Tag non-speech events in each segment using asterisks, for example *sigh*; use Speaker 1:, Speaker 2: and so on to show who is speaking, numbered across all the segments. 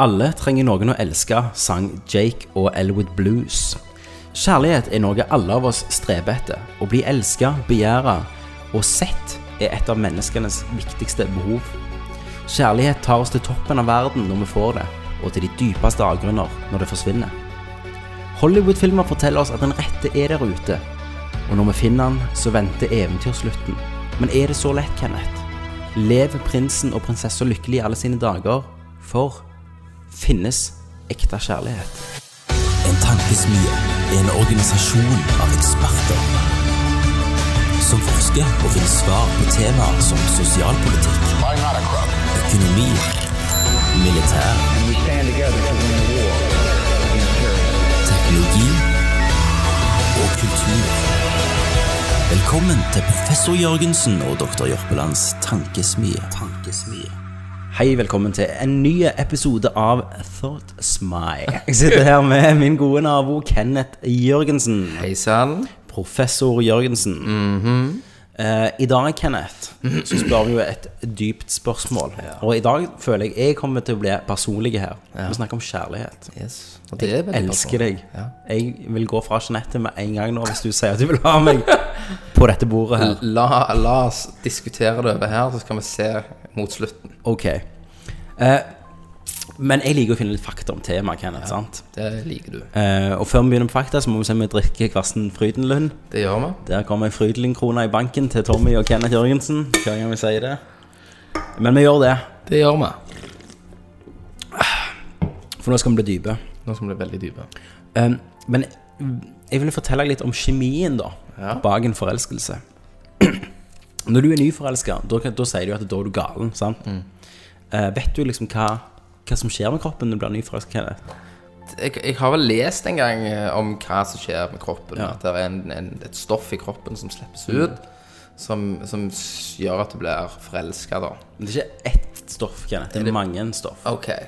Speaker 1: Alle trenger noen å elske, sang Jake og Elwood Blues. Kjærlighet er noe alle av oss streber etter. Å bli elska, begjæra og sett er et av menneskenes viktigste behov. Kjærlighet tar oss til toppen av verden når vi får det, og til de dypeste avgrunner når det forsvinner. Hollywood-filmer forteller oss at den rette er der ute, og når vi finner den, så venter eventyrslutten. Men er det så lett, Kenneth? Lever prinsen og prinsessa lykkelig i alle sine dager? For finnes ekte kjærlighet?
Speaker 2: En tankesmie er en organisasjon av eksperter som forsker og finner svar på temaer som sosialpolitikk, økonomi, militær,
Speaker 3: We stand together to win the war against terrorism.
Speaker 2: teknologi og kultur. Velkommen til professor Jørgensen og doktor Jørpelands tankesmie. tankesmie.
Speaker 1: Hei, velkommen til en ny episode av Thought Smile. Jeg sitter her med min gode nabo Kenneth Jørgensen.
Speaker 4: Hei sann.
Speaker 1: Professor Jørgensen. Eh, I dag, Kenneth, så spør vi jo et dypt spørsmål. Og i dag føler jeg jeg kommer til å bli personlig her. Vi snakker om kjærlighet.
Speaker 4: Yes.
Speaker 1: Jeg elsker deg.
Speaker 4: Ja.
Speaker 1: Jeg vil gå fra Jeanette med en gang nå hvis du sier at du vil ha meg på dette bordet her.
Speaker 4: La, la oss diskutere det over her, så skal vi se mot slutten.
Speaker 1: Ok. Eh, men jeg liker å finne litt fakta om temaet, Kenneth. sant?
Speaker 4: Det liker du.
Speaker 1: Eh, og før vi begynner med fakta, så må vi se om vi drikker kvassen Frydenlund.
Speaker 4: Det gjør vi.
Speaker 1: Der kommer en Frydenlund-krone i banken til Tommy og Kenneth Jørgensen. Hver gang vi sier det. Men vi gjør det,
Speaker 4: Det gjør vi.
Speaker 1: for nå skal vi bli dype.
Speaker 4: Nå skal vi bli veldig dype.
Speaker 1: Eh, men jeg vil fortelle litt om kjemien da,
Speaker 4: Ja.
Speaker 1: bak en forelskelse. Når du er nyforelska, da, da sier du at da er du galen. sant? Eh, vet du liksom hva, hva som skjer med kroppen når du blir nyforelska?
Speaker 4: Jeg, jeg har vel lest en gang eh, om hva som skjer med kroppen.
Speaker 1: Ja.
Speaker 4: At det er en, en, et stoff i kroppen som slippes ut, som, som gjør at du blir forelska, da.
Speaker 1: Men Det er ikke ett stoff, Kenneth. Det er mange stoff.
Speaker 4: Okay.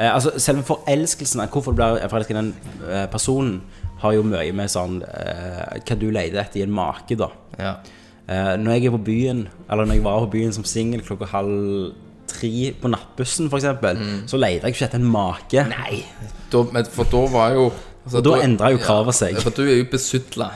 Speaker 1: Eh, altså, selve forelskelsen, hvorfor du blir forelsket i den eh, personen, har jo mye med sånn eh, Hva du leter etter i en make, da.
Speaker 4: Ja.
Speaker 1: Eh, når jeg er på byen, eller når jeg var på byen som singel klokka halv tre på nattbussen, f.eks., eksempel så leter jeg ikke etter en make. Nei.
Speaker 4: Da, men, for da var jo altså,
Speaker 1: da endret jo kravet seg.
Speaker 4: For du er jo besudla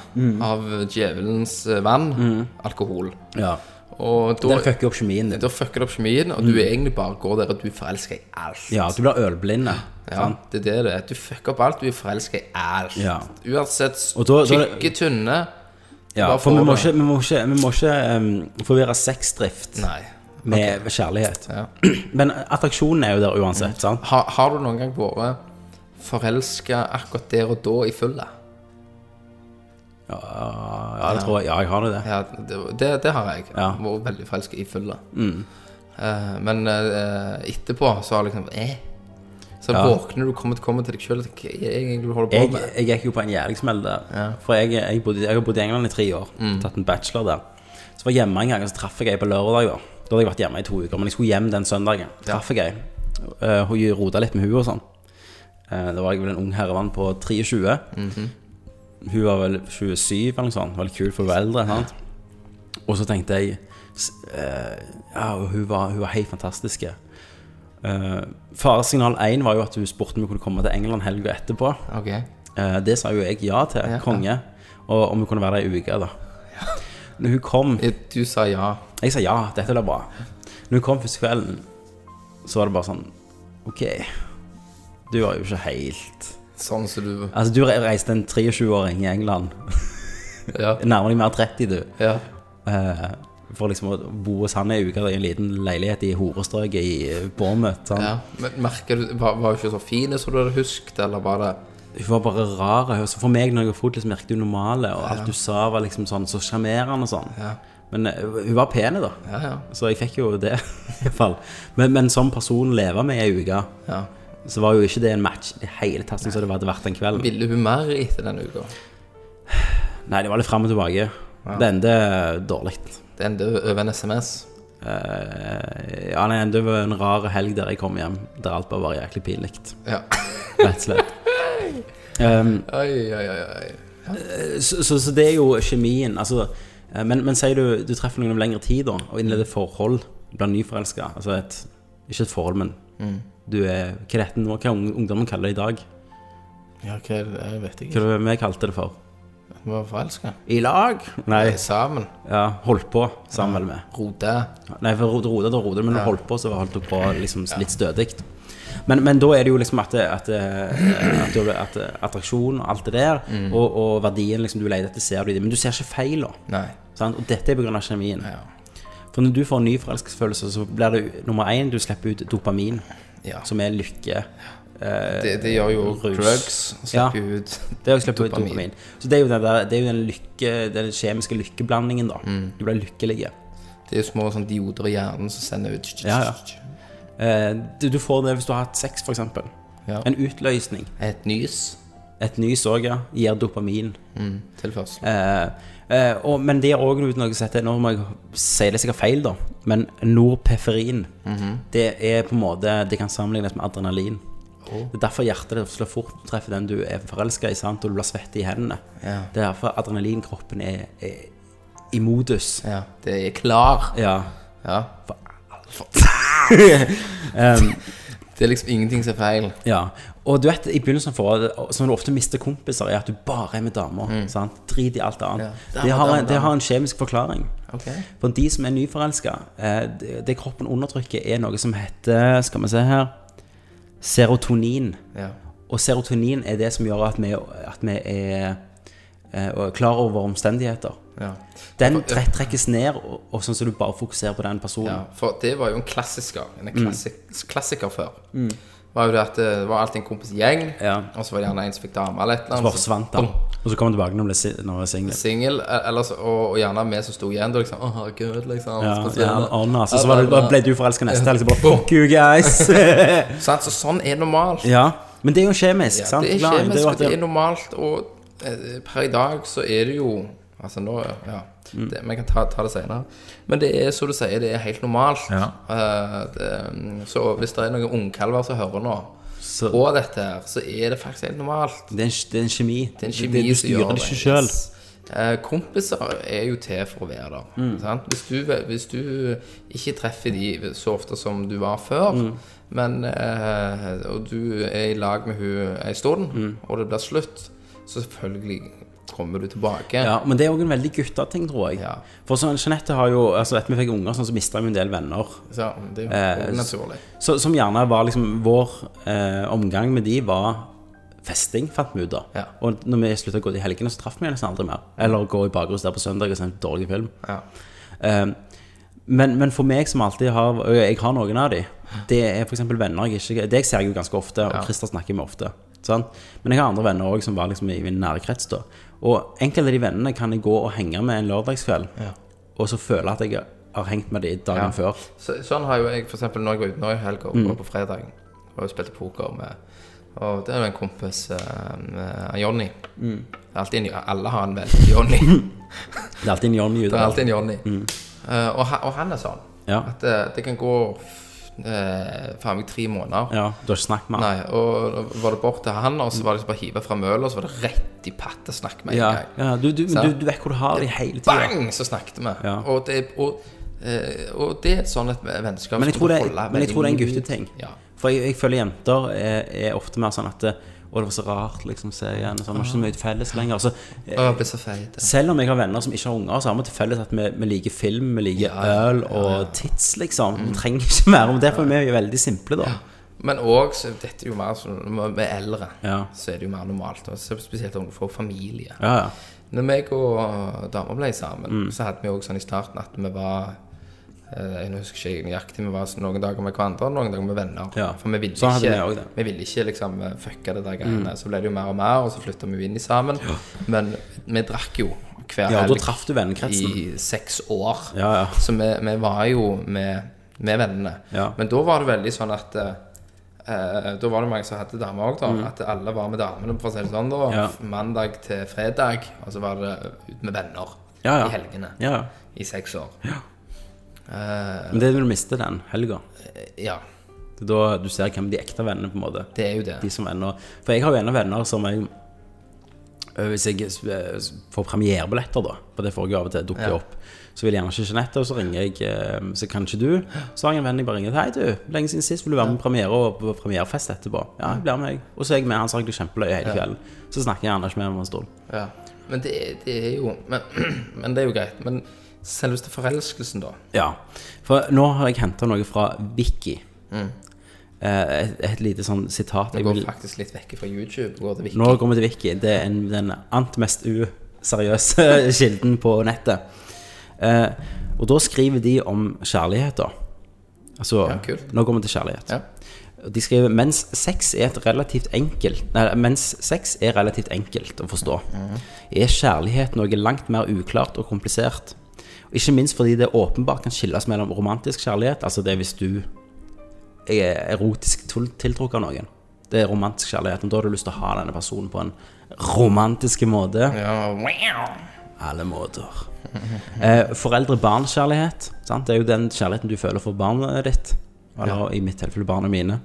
Speaker 4: av djevelens vann, mm. alkohol.
Speaker 1: Ja.
Speaker 4: Og da,
Speaker 1: Den fucker opp kjemien din.
Speaker 4: da fucker det opp kjemien, og du egentlig bare går der og du forelsker i alt.
Speaker 1: Ja, du blir ølblinde.
Speaker 4: Ja, det er det det er. Du fucker opp alt, du er forelska i alt.
Speaker 1: Ja.
Speaker 4: Uansett tykke, tynne
Speaker 1: Ja, for vi må ikke, vi må ikke, vi må ikke um, forvirre sexdrift
Speaker 4: Nei.
Speaker 1: med kjærlighet.
Speaker 4: Ja. *clears throat*
Speaker 1: Men attraksjonen er jo der uansett, sant?
Speaker 4: Har, har du noen gang vært forelska akkurat der og da i fylla?
Speaker 1: Ja, det tror jeg. Ja, jeg har det.
Speaker 4: Ja, det, det, det har jeg.
Speaker 1: Ja. Mm.
Speaker 4: Vært veldig forelska i fylla. Uh, men uh, etterpå så har liksom eh. Så
Speaker 1: Ja.
Speaker 4: våkner du, kommer, kommer til deg sjøl og tenker Hva er det egentlig du holder på
Speaker 1: Jeg,
Speaker 4: med?
Speaker 1: jeg gikk jo på en jævlig smell der.
Speaker 4: Ja.
Speaker 1: For jeg, jeg, bodde, jeg har bodd i England i tre år. Tatt en bachelor der. Så var jeg hjemme en gang, og så traff jeg ei på lørdag. Da Da hadde jeg vært hjemme i to uker, men jeg skulle hjem den søndagen. Traff jeg ei. Uh, hun rota litt med hun og sånn. Eh, da var jeg vel en ung herremann på 23. Hun var vel 27 eller noe sånt. Veldig kul for hun være eldre. Sant? Og så tenkte jeg eh, Ja, hun var, hun var helt fantastisk. Uh, faresignal 1 var jo at hun spurte om hun kunne komme til England helga etterpå.
Speaker 4: Okay.
Speaker 1: Uh, det sa jo jeg ja til,
Speaker 4: Ja,
Speaker 1: konge. Og om hun kunne være der i uke, da. Når hun kom
Speaker 4: Du sa ja.
Speaker 1: Jeg sa ja, dette blir bra. Når hun kom første kvelden, så var det bare sånn Ok, du var jo ikke helt
Speaker 4: Sånn som du
Speaker 1: Altså, du reiste en 23-åring i England.
Speaker 4: Ja. *laughs*
Speaker 1: Nærmer deg mer 30, du.
Speaker 4: ja.
Speaker 1: Eh, for liksom å bo hos han ei uke i en liten leilighet i horestrøket i eh, Bournemouth. Sånn.
Speaker 4: ja. Men merker du Var, var hun ikke så fin som du hadde husket, eller var det
Speaker 1: Hun var bare rar. Så for meg, når jeg var fot, liksom, virket hun normale, og alt du sa, var liksom sånn så sjarmerende og sånn.
Speaker 4: Ja.
Speaker 1: Men eh, hun var pen, da.
Speaker 4: Ja, ja.
Speaker 1: Så jeg fikk jo det, *laughs* i hvert fall. Men, men som person leve med ei uke,
Speaker 4: ja.
Speaker 1: så var jo ikke det en match i hele tatt så som det hadde vært den kvelden.
Speaker 4: Ville hun mer etter den uka?
Speaker 1: Nei, det var litt fram og tilbake. Det endte dårlig.
Speaker 4: Det endte over en SMS.
Speaker 1: Uh, ja, det var en rar helg der jeg kom hjem, der alt bare var jæklig pinlig.
Speaker 4: Ja.
Speaker 1: Rett og slett. Um,
Speaker 4: Oi, oi, oi. oi.
Speaker 1: så, så, så det er jo kjemien. Altså, eh, men, men sier du du treffer noen over lengre tid, da, og innleder forhold, blir nyforelska altså et, Ikke et forhold, men du er Hva er dette nå? Hva ung- ungdommen kaller det i dag?
Speaker 4: Ja, hva er det? Jeg vet
Speaker 1: Hva
Speaker 4: ikke.
Speaker 1: er det vi kalte det for?
Speaker 4: Vi var forelska.
Speaker 1: I lag? Nei,
Speaker 4: Sammen.
Speaker 1: ja, holdt på sammen vel med.
Speaker 4: Rode.
Speaker 1: Nei, for Rode, Rode, da Rode, men når holdt på, så holdt du på liksom litt stødig. Men, men da er det jo liksom at, det- at, det- at, at attraksjon og alt det der, og, og verdien liksom du leter etter, ser du i det. Men du ser ikke feil, da.
Speaker 4: Nei.
Speaker 1: Og dette er pga. kjemien.
Speaker 4: Ja.
Speaker 1: For når du får en ny forelskelsesfølelse, så blir det nummer én du slipper ut dopamin,
Speaker 4: Ja.
Speaker 1: som er lykke. Eh,
Speaker 4: Det, det gjør jo
Speaker 1: rus.
Speaker 4: drugs. Slipper
Speaker 1: Ja.
Speaker 4: Slipper ut
Speaker 1: Det er å slippe ut
Speaker 4: Dopamin.
Speaker 1: dopamin. Så det er jo den, der, det er jo den, lykke, den kjemiske lykkeblandingen, da.
Speaker 4: Mm.
Speaker 1: Du blir lykkelig.
Speaker 4: Det er jo små sånn dioder i hjernen som sender ut
Speaker 1: Ja, ja. Eh, du, du får det hvis du har hatt sex, f.eks.
Speaker 4: Ja.
Speaker 1: En utløsning.
Speaker 4: Et nys.
Speaker 1: Et nys òg, ja. Gir dopamin.
Speaker 4: Mm. Tilførsel.
Speaker 1: Eh, eh, og, men det gir òg noe å sette Nå må jeg si det sikkert feil, da. Men norpeferin,
Speaker 4: Mhm.
Speaker 1: det er på en måte Det kan sammenlignes med adrenalin. Det er derfor hjertet ditt slår fort du treffer den du er forelska i, sant? og du blir svett i hendene.
Speaker 4: Ja.
Speaker 1: Det er derfor adrenalinkroppen er, er i modus.
Speaker 4: Ja. Det er klar.
Speaker 1: Ja.
Speaker 4: Ja. *laughs*
Speaker 1: Um,
Speaker 4: Det er liksom ingenting som er feil.
Speaker 1: Ja, og du vet, i begynnelsen for, som du ofte mister kompiser, er at du bare er med damer. Sant? Drit i alt annet.
Speaker 4: Mm. Ja.
Speaker 1: Det, har
Speaker 4: Damer,
Speaker 1: det har en kjemisk forklaring.
Speaker 4: Okay.
Speaker 1: For de som er nyforelska, eh, det, det kroppen undertrykker, er noe som heter Skal vi se her Serotonin.
Speaker 4: Ja.
Speaker 1: Og serotonin er det som gjør at vi, at vi er eh, klar over omstendigheter.
Speaker 4: Ja.
Speaker 1: Den tre- trekkes ned, og, og sånn som du bare fokuserer på den personen.
Speaker 4: ja. For det var jo en klassiker. En klassik klassiker før. Var jo det at det var alltid en kompisgjeng,
Speaker 1: Ja.
Speaker 4: og så var det gjerne en som fikk dame eller et eller annet.
Speaker 1: Så forsvant han. Og så kom han tilbake når han var singel.
Speaker 4: Singel, og, og gjerne vi som sto igjen da, liksom Å, herregud, liksom.
Speaker 1: Ja, ja, on, altså, så var det, ble du forelska neste helg, så bare Fuck you, guys! *laughs*
Speaker 4: Så sånn er normalt.
Speaker 1: ja. Men det er jo kjemisk,
Speaker 4: Ja,
Speaker 1: sant?
Speaker 4: det er kjemisk,
Speaker 1: jo
Speaker 4: og
Speaker 1: at
Speaker 4: det er normalt, og eh, per i dag så er det jo Altså nå, ja
Speaker 1: Mm.
Speaker 4: det, Vi kan ta, ta det senere. Men det er som du sier, det er helt normalt.
Speaker 1: Ja.
Speaker 4: Uh, det, så hvis det er noen ungkalver som hører nå
Speaker 1: Så-
Speaker 4: på dette her, så er det faktisk helt normalt.
Speaker 1: det, er en, det er en kjemi.
Speaker 4: Det er en kjemi
Speaker 1: det, du styrer det ikke sjøl.
Speaker 4: Eh, kompiser er jo til for å være der.
Speaker 1: Mm.
Speaker 4: Sant? Hvis, du, hvis du ikke treffer de så ofte som du var før,
Speaker 1: Mm.
Speaker 4: men eh, og du er i lag med hun ei stund,
Speaker 1: Mm.
Speaker 4: og det blir slutt, så selvfølgelig kommer du tilbake.
Speaker 1: Ja, men det er òg en veldig gutteting, tror jeg.
Speaker 4: Ja.
Speaker 1: For sånn, Jeanette har jo Altså, etter vi fikk unger, sånn, så mista vi en del venner.
Speaker 4: Ja, det er
Speaker 1: Eh,
Speaker 4: jo naturlig.
Speaker 1: Så, som gjerne var liksom Vår eh, omgang med de var festing, fant vi ut da.
Speaker 4: Ja.
Speaker 1: Og når vi slutta å gå til helgene, så traff vi nesten aldri mer. Eller gå i bakrus der på søndag og se en dårlig film.
Speaker 4: Ja.
Speaker 1: Eh, men, men for meg som alltid har Og jeg har noen av de Det er eksempel venner jeg ikke Det ser jeg jo ganske ofte, og. Christer snakker med ofte. Sant? Men jeg har andre venner også som var liksom i min nære krets. da Og enkelte av de vennene kan jeg gå og henge med en lørdagskveld,
Speaker 4: Ja.
Speaker 1: og så føle at jeg har hengt med de dagen
Speaker 4: Ja.
Speaker 1: før.
Speaker 4: Så, sånn har jo jeg for eksempel når jeg var ute nå i helga
Speaker 1: Mm.
Speaker 4: og på fredag og spilte poker med Og det er jo en kompis eh, med Jonny.
Speaker 1: Mm.
Speaker 4: Det alltid en, alle har en venn Jonny. *laughs*
Speaker 1: Det er alltid en Jonny ute
Speaker 4: Det er alltid en Jonny. Eh, og, han- og han er sånn
Speaker 1: Mm. Ja.
Speaker 4: at uh, det kan gå uh, faen meg tre måneder.
Speaker 1: Ja, du har ikke snakket med han?
Speaker 4: Nei, og da var det bort til han, og så var det liksom bare hive fra mølla, og så var det rett i pattesnakk med en
Speaker 1: Ja,
Speaker 4: gang.
Speaker 1: ja du, du,
Speaker 4: Så-
Speaker 1: du, du vet hvor du har det hele tida.
Speaker 4: Bang! Så snakket vi.
Speaker 1: Ja.
Speaker 4: Og, det, og, eh, og det er sånn et vennskap
Speaker 1: Men jeg tror det, men jeg tror det er en gutteting.
Speaker 4: Ja.
Speaker 1: For jeg, jeg føler jenter er, er ofte mer sånn at det, Å, det var så rart, liksom, se igjen. Så vi har ikke så mye felles lenger. Så, eh,
Speaker 4: jeg ble så feit.
Speaker 1: selv om jeg har venner som ikke har unger, så har vi til felles at vi, vi liker film, vi liker
Speaker 4: Ja, ja,
Speaker 1: øl og tits, liksom. Vi trenger ikke mer. Og derfor er vi jo veldig simple, da.
Speaker 4: Men òg, dette er jo mer sånn Når vi er eldre,
Speaker 1: Ja.
Speaker 4: så er det jo mer normalt. Og spesielt om du får familie.
Speaker 1: Ja, ja.
Speaker 4: Når meg og dama ble sammen,
Speaker 1: Mm.
Speaker 4: så hadde vi òg sånn i starten at vi var eh, Jeg husker ikke nøyaktig, vi var noen dager med hverandre, noen dager med venner.
Speaker 1: Ja.
Speaker 4: For vi ville
Speaker 1: Sånn
Speaker 4: ikke,
Speaker 1: vi
Speaker 4: ville ikke liksom eh, fucke det der greiene. Så ble det jo mer og mer, og så flytta vi jo inn i sammen. Men vi drakk jo hver helg
Speaker 1: ja da traff du vennekretsen.
Speaker 4: i seks år.
Speaker 1: Ja, ja.
Speaker 4: Så vi, vi var jo med, med vennene.
Speaker 1: Ja.
Speaker 4: Men da var det veldig sånn at eh, eh, Da var det mange som hadde damer òg, da. At alle var med damene, for å si det sånn. da
Speaker 1: Mm. Ja.
Speaker 4: Mandag til fredag. Og så var det ut med venner
Speaker 1: Ja, ja.
Speaker 4: i helgene.
Speaker 1: Ja.
Speaker 4: I seks år.
Speaker 1: Men det er når du mister den helga.
Speaker 4: Ja,
Speaker 1: Det er da du ser hvem de ekte vennene på en måte
Speaker 4: det er jo det.
Speaker 1: De som venner For jeg har jo ennå venner som jeg øh, Hvis jeg får premierebilletter, da, på det får jeg av og til dukker
Speaker 4: Ja.
Speaker 1: opp, så vil jeg gjerne ikke Jeanette, og så ringer jeg eh, Så kan ikke du? Så har jeg en venn jeg bare ringer Hei, du, lenge siden sist, vil du være med på premiere og på premierefest etterpå? Ja, jeg blir med, jeg. Og så er jeg med han, så har jeg det kjempeløye hele kvelden. Så snakker jeg gjerne ikke med ham en stund.
Speaker 4: Ja. Men det, det er jo men, *clears throat* men det er jo greit. Men selveste forelskelsen, da?
Speaker 1: Ja. For nå har jeg henta noe fra Vicky. Mm. et, et lite sånn sitat.
Speaker 4: Vi
Speaker 1: Jeg
Speaker 4: går
Speaker 1: vil,
Speaker 4: faktisk litt vekk fra YouTube. Går til Vicky.
Speaker 1: nå går vi til Vicky. Det er en, den ant mest useriøse *laughs* kilden på nettet. Eh, og da skriver de om kjærlighet, da. Altså,
Speaker 4: Ja, kult.
Speaker 1: nå går vi til kjærlighet.
Speaker 4: Ja.
Speaker 1: De skriver mens sex er et relativt enkelt Nei, mens sex er relativt enkelt å forstå, er kjærlighet noe langt mer uklart og komplisert. Ikke minst fordi det åpenbart kan skilles mellom romantisk kjærlighet, altså det er hvis du er erotisk til- tiltrukket av noen. Det er romantisk kjærlighet, og da har du lyst til å ha denne personen på en romantisk måte.
Speaker 4: Ja.
Speaker 1: Alle måter. *laughs* Eh, Foreldre-barn-kjærlighet. Det er jo den kjærligheten du føler for barnet ditt. Eller i mitt tilfelle barna mine.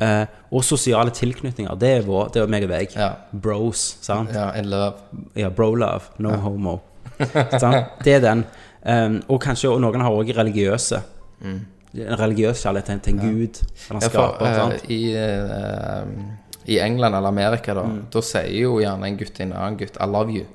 Speaker 1: Eh, og sosiale tilknytninger. Det er, vår, det er meg og deg.
Speaker 4: Ja.
Speaker 1: Bros. sant?
Speaker 4: ja, in love.
Speaker 1: Ja, bro-love. No homo. *laughs* Det er den. Um, og kanskje og noen har òg religiøse. En religiøs kjærlighet til, en en gud.
Speaker 4: Mm. Ja, for eh, i, uh, I England eller Amerika, da, da sier jo gjerne en gutt til en annen gutt 'I love you'.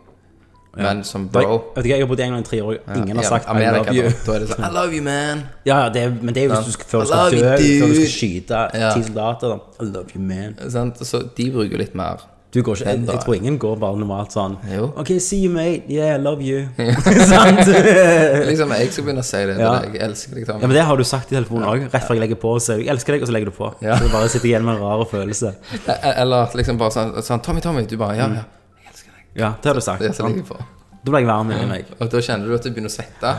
Speaker 4: Men som
Speaker 1: Da-
Speaker 4: bro
Speaker 1: du Jeg har bodd i England i tre år, ingen har
Speaker 4: sagt
Speaker 1: sagt 'I love you'.
Speaker 4: Da, da er det sånn 'I love you, man'.
Speaker 1: Ja, ja, det men det er jo hvis du skal, før skal dø, før du skal skyte
Speaker 4: Ja.
Speaker 1: ti soldater. da. I love you, man.
Speaker 4: Så de bruker litt mer.
Speaker 1: Du går ikke, jeg, jeg tror ingen går bare normalt sånn
Speaker 4: Jo.
Speaker 1: OK, see you, mate. Yeah, I love you. *laughs* Sant? *laughs*
Speaker 4: Liksom, jeg skal begynne å si det
Speaker 1: Ja.
Speaker 4: Jeg elsker deg, Tommy.
Speaker 1: Ja, men Det har du sagt i telefonen òg. Rett før jeg legger på, så 'jeg elsker deg', og så legger du på.
Speaker 4: Ja.
Speaker 1: Så du bare sitter igjen med en rar følelse.
Speaker 4: Eh, Eller liksom bare sånn, sånn 'Tommy, Tommy', du bare 'Ja, ja, jeg elsker deg'.
Speaker 1: Ja, det har du sagt.
Speaker 4: Så jeg.
Speaker 1: Da ble jeg varm inni meg.
Speaker 4: Og da kjenner du at du begynner å svette.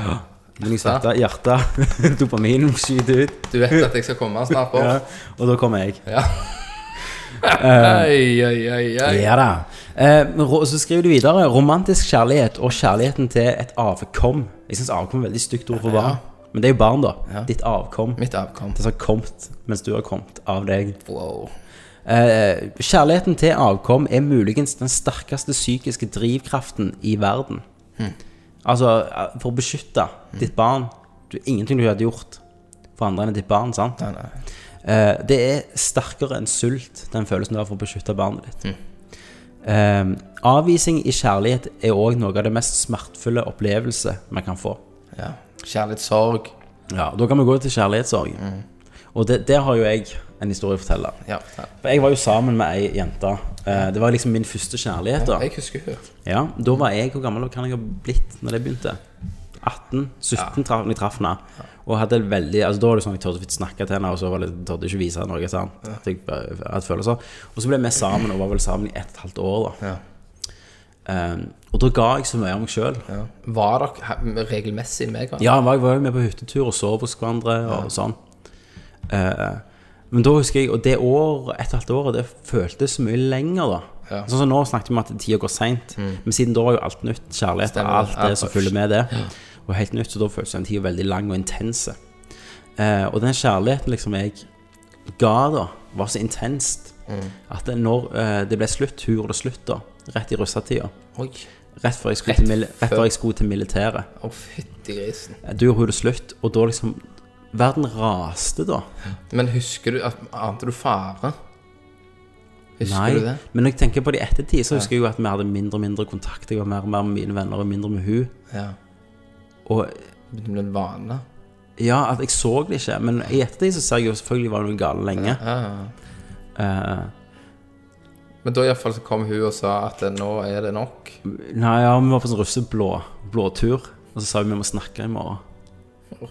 Speaker 1: Men jeg svette, hjertet, *laughs* dopamin skyter ut.
Speaker 4: Du vet at jeg skal komme snart på.
Speaker 1: Ja, og da kommer jeg.
Speaker 4: Ja. Oi, oi.
Speaker 1: Ja da. Eh, så skriver du videre romantisk kjærlighet og kjærligheten til et avkom. Jeg syns avkom er et veldig stygt ord for barn. Men det er jo barn, da.
Speaker 4: Ja.
Speaker 1: Ditt avkom.
Speaker 4: Mitt avkom.
Speaker 1: Det som har kommet mens du har kommet av deg.
Speaker 4: Wow.
Speaker 1: Eh, kjærligheten til avkom er muligens den sterkeste psykiske drivkraften i verden. Altså, eh, for å beskytte ditt barn Du ingenting du hadde gjort for andre enn ditt barn, sant?
Speaker 4: Nei, nei.
Speaker 1: Eh, det er sterkere enn sult, den følelsen du har for å beskytte barnet ditt. Eh, avvisning i kjærlighet er òg noe av det mest smertefulle opplevelse man kan få.
Speaker 4: Ja. Kjærlighetssorg.
Speaker 1: Ja, Da kan vi gå til kjærlighetssorg. Og det, der har jo jeg en historie å fortelle.
Speaker 4: Ja. ja.
Speaker 1: For Jeg var jo sammen med ei jente. Eh, Det var liksom min første kjærlighet. da
Speaker 4: Jeg husker hun.
Speaker 1: Ja, Da var jeg Hvor gammel kan jeg ha blitt når det begynte? 18-17 traff når jeg traff henne. Og hadde veldig Altså Da var det sånn jeg tørde så snakke til henne, og så var det, tørde jeg ikke vise noe. Sant? At jeg hadde følelser. Og så ble vi sammen, og var vel sammen i ett og et halvt år. da
Speaker 4: Ja.
Speaker 1: Um, Og da ga jeg så mye av meg sjøl.
Speaker 4: Ja. Var dere regelmessig med hverandre?
Speaker 1: Ja, jeg var, jo med på hyttetur og sov hos hverandre og sånn. Uh, men da husker jeg Og det år, et halvt år, det føltes så mye lenger, da.
Speaker 4: Ja.
Speaker 1: Sånn som Nå snakket vi om at tida går seint, men siden da var jo alt nytt. Kjærlighet og alt det som følger med det. Og helt nytt, så da føltes den tida veldig lang og intense. Eh, og den kjærligheten liksom jeg ga da, var så intenst at det når eh, det ble slutt, hun gjorde det slutt da, rett i russetida. Rett før jeg skulle,
Speaker 4: Rett
Speaker 1: til, rett
Speaker 4: før-
Speaker 1: jeg skulle til militæret.
Speaker 4: Å, fytti grisen.
Speaker 1: Du gjorde hun det slutt, og da liksom Verden raste da.
Speaker 4: Men husker du at Ante du fare? Husker
Speaker 1: Nei,
Speaker 4: du det?
Speaker 1: men når jeg tenker på det i ettertid, så husker jeg jo at vi hadde mindre og mindre kontakt. Jeg var mer og mer med mine venner og mindre med hun
Speaker 4: Ja.
Speaker 1: Og
Speaker 4: Det ble en vane.
Speaker 1: ja, at jeg så det ikke. Men i ettertid så ser jeg jo selvfølgelig var det noe galt lenge.
Speaker 4: Ja. ja.
Speaker 1: Eh,
Speaker 4: Men da iallfall så kom hun og sa at nå er det nok.
Speaker 1: nei, ja, vi var på sånn russeblå blåtur, og så sa vi vi må snakke i morgen.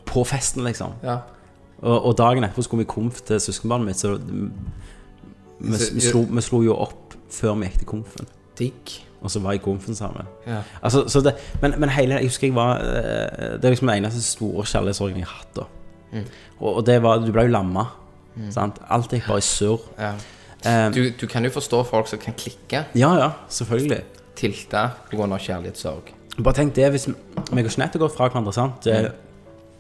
Speaker 1: På festen, liksom.
Speaker 4: Ja.
Speaker 1: Og, og dagen etterpå skulle vi komf til søskenbarnet mitt, så vi,
Speaker 4: Så-
Speaker 1: vi, slo, vi slo jo opp før vi gikk til komfen.
Speaker 4: Digg.
Speaker 1: Og så var jeg komfen sammen.
Speaker 4: Ja.
Speaker 1: Altså, så det, men, men hele Jeg husker jeg var eh, Det er liksom den eneste store kjærlighetssorgen jeg har hatt. da
Speaker 4: Mm.
Speaker 1: og, og det var Du ble jo lamma. Sant? Alt gikk bare i surr.
Speaker 4: ja.
Speaker 1: Um,
Speaker 4: Du, du kan jo forstå folk som kan klikke,
Speaker 1: ja, ja, selvfølgelig.
Speaker 4: tilte pga. kjærlighetssorg.
Speaker 1: Bare tenk det hvis meg og Jeanette går fra hverandre. Sant? Det er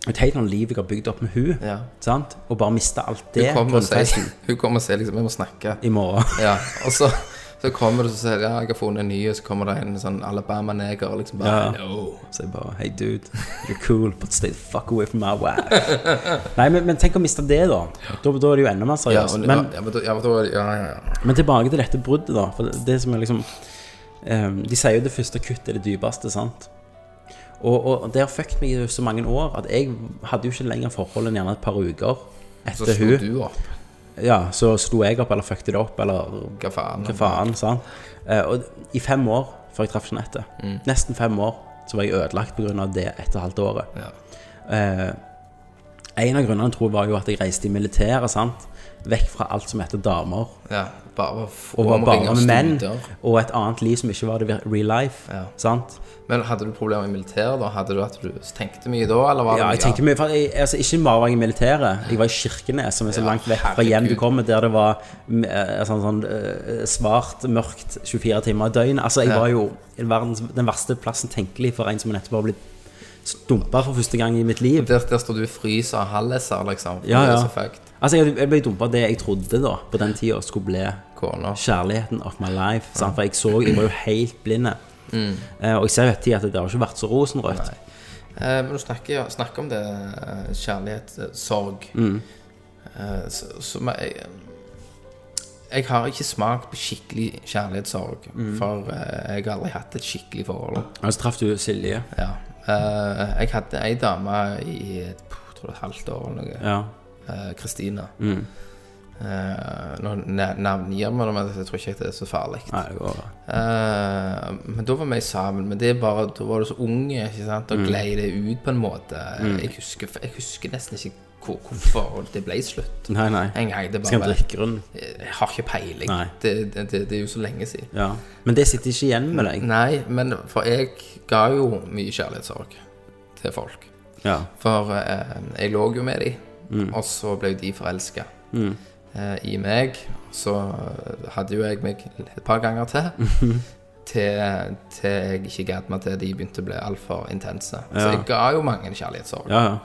Speaker 1: et helt annet liv jeg har bygd opp med hun
Speaker 4: Ja.
Speaker 1: sant? Og bare miste alt det *laughs*
Speaker 4: hun kommer og sier liksom Vi må snakke.
Speaker 1: i morgen.
Speaker 4: Ja, og så, *laughs* Så kommer du og sier ja, jeg har funnet en ny, og så kommer det en sånn Alabama-neger og liksom bare
Speaker 1: Ja.
Speaker 4: no.
Speaker 1: Så jeg bare Hey, dude, you're cool, but stay the fuck away from my wife. *laughs* Nei, men, men tenk å miste det, da. Da, da er det jo enda mer seriøst.
Speaker 4: men,
Speaker 1: men, tilbake til dette bruddet, da. For det, det som er liksom um, De sier jo det første kuttet er det dypeste, sant? Og, og det har fucket meg i så mange år at jeg hadde jo ikke lenger forhold enn gjerne et par uker
Speaker 4: Så
Speaker 1: etter
Speaker 4: slo
Speaker 1: hun.
Speaker 4: du opp.
Speaker 1: Ja, så slo jeg opp, eller fucket det opp, eller
Speaker 4: Hva faen?
Speaker 1: hva faen, sant? Eh, og i fem år før jeg traff Jeanette, nesten fem år, så var jeg ødelagt av det ett og halvt året.
Speaker 4: Ja.
Speaker 1: Eh, en av grunnene tror jeg var jo at jeg reiste i militæret, sant? Vekk fra alt som heter damer,
Speaker 4: ja. Bare
Speaker 1: og var bare menn, og et annet liv som ikke var det real life,
Speaker 4: Ja.
Speaker 1: sant?
Speaker 4: Men hadde du problemer i militæret da? Hadde du at du tenkte mye da, eller var
Speaker 1: Ja, jeg tenkte mye, for jeg, altså ikke bare var jeg i militæret, jeg var i Kirkenes, som er så
Speaker 4: Ja,
Speaker 1: langt vekk fra hjem du kommer, der det var eh, sånn, sånn eh, svart, mørkt 24 timer i døgnet. Altså, jeg var jo verdens, den verste plassen tenkelig for en som nettopp har blitt stumpa for første gang i mitt liv.
Speaker 4: Der, der står du i fryser og halleser, liksom.
Speaker 1: Ja, ja. Altså, jeg, jeg ble dumpa det jeg trodde da, på den tida skulle bli
Speaker 4: Kona.
Speaker 1: kjærligheten of my life. Sant? For jeg så, jeg var jo helt blinde. Uh, og jeg ser jo etter at det har ikke vært så rosenrødt.
Speaker 4: Uh, men du snakker, ja, snakker om det Kjærlighetssorg kjærlighet, eh.
Speaker 1: Mm.
Speaker 4: Men jeg, jeg har ikke smakt på skikkelig kjærlighetssorg,
Speaker 1: Mm.
Speaker 4: for jeg har aldri hatt et skikkelig forhold.
Speaker 1: Og så traff du Silje.
Speaker 4: Ja. Jeg hadde ei dame i et, tror det et halvt år eller noe.
Speaker 1: Ja.
Speaker 4: Eh, Kristina.
Speaker 1: Mm.
Speaker 4: Uh, nå navngir vi det, men jeg tror ikke det er så farlig. Eh, men da var vi sammen. Men det er bare, da var du så unge, ikke sant?
Speaker 1: Mm.
Speaker 4: og glei det ut på en måte. Jeg, husker, jeg husker nesten ikke hvor, hvorfor det ble slutt.
Speaker 1: Nei, nei.
Speaker 4: En gang det bare
Speaker 1: jeg
Speaker 4: har ikke peiling. Det, det, det, det er jo så lenge siden.
Speaker 1: Ja. Men det sitter ikke igjen med deg.
Speaker 4: Nei, men for jeg ga jo mye kjærlighetssorg til folk.
Speaker 1: Ja.
Speaker 4: For eh, jeg lå jo med de,
Speaker 1: Mm.
Speaker 4: og så ble de forelska eh, i meg. Så hadde jo jeg meg et par ganger til. *laughs* til, til jeg ikke gadd meg til de begynte å bli altfor intense. Så jeg ga jo mange kjærlighetssorg.
Speaker 1: Ja, ja.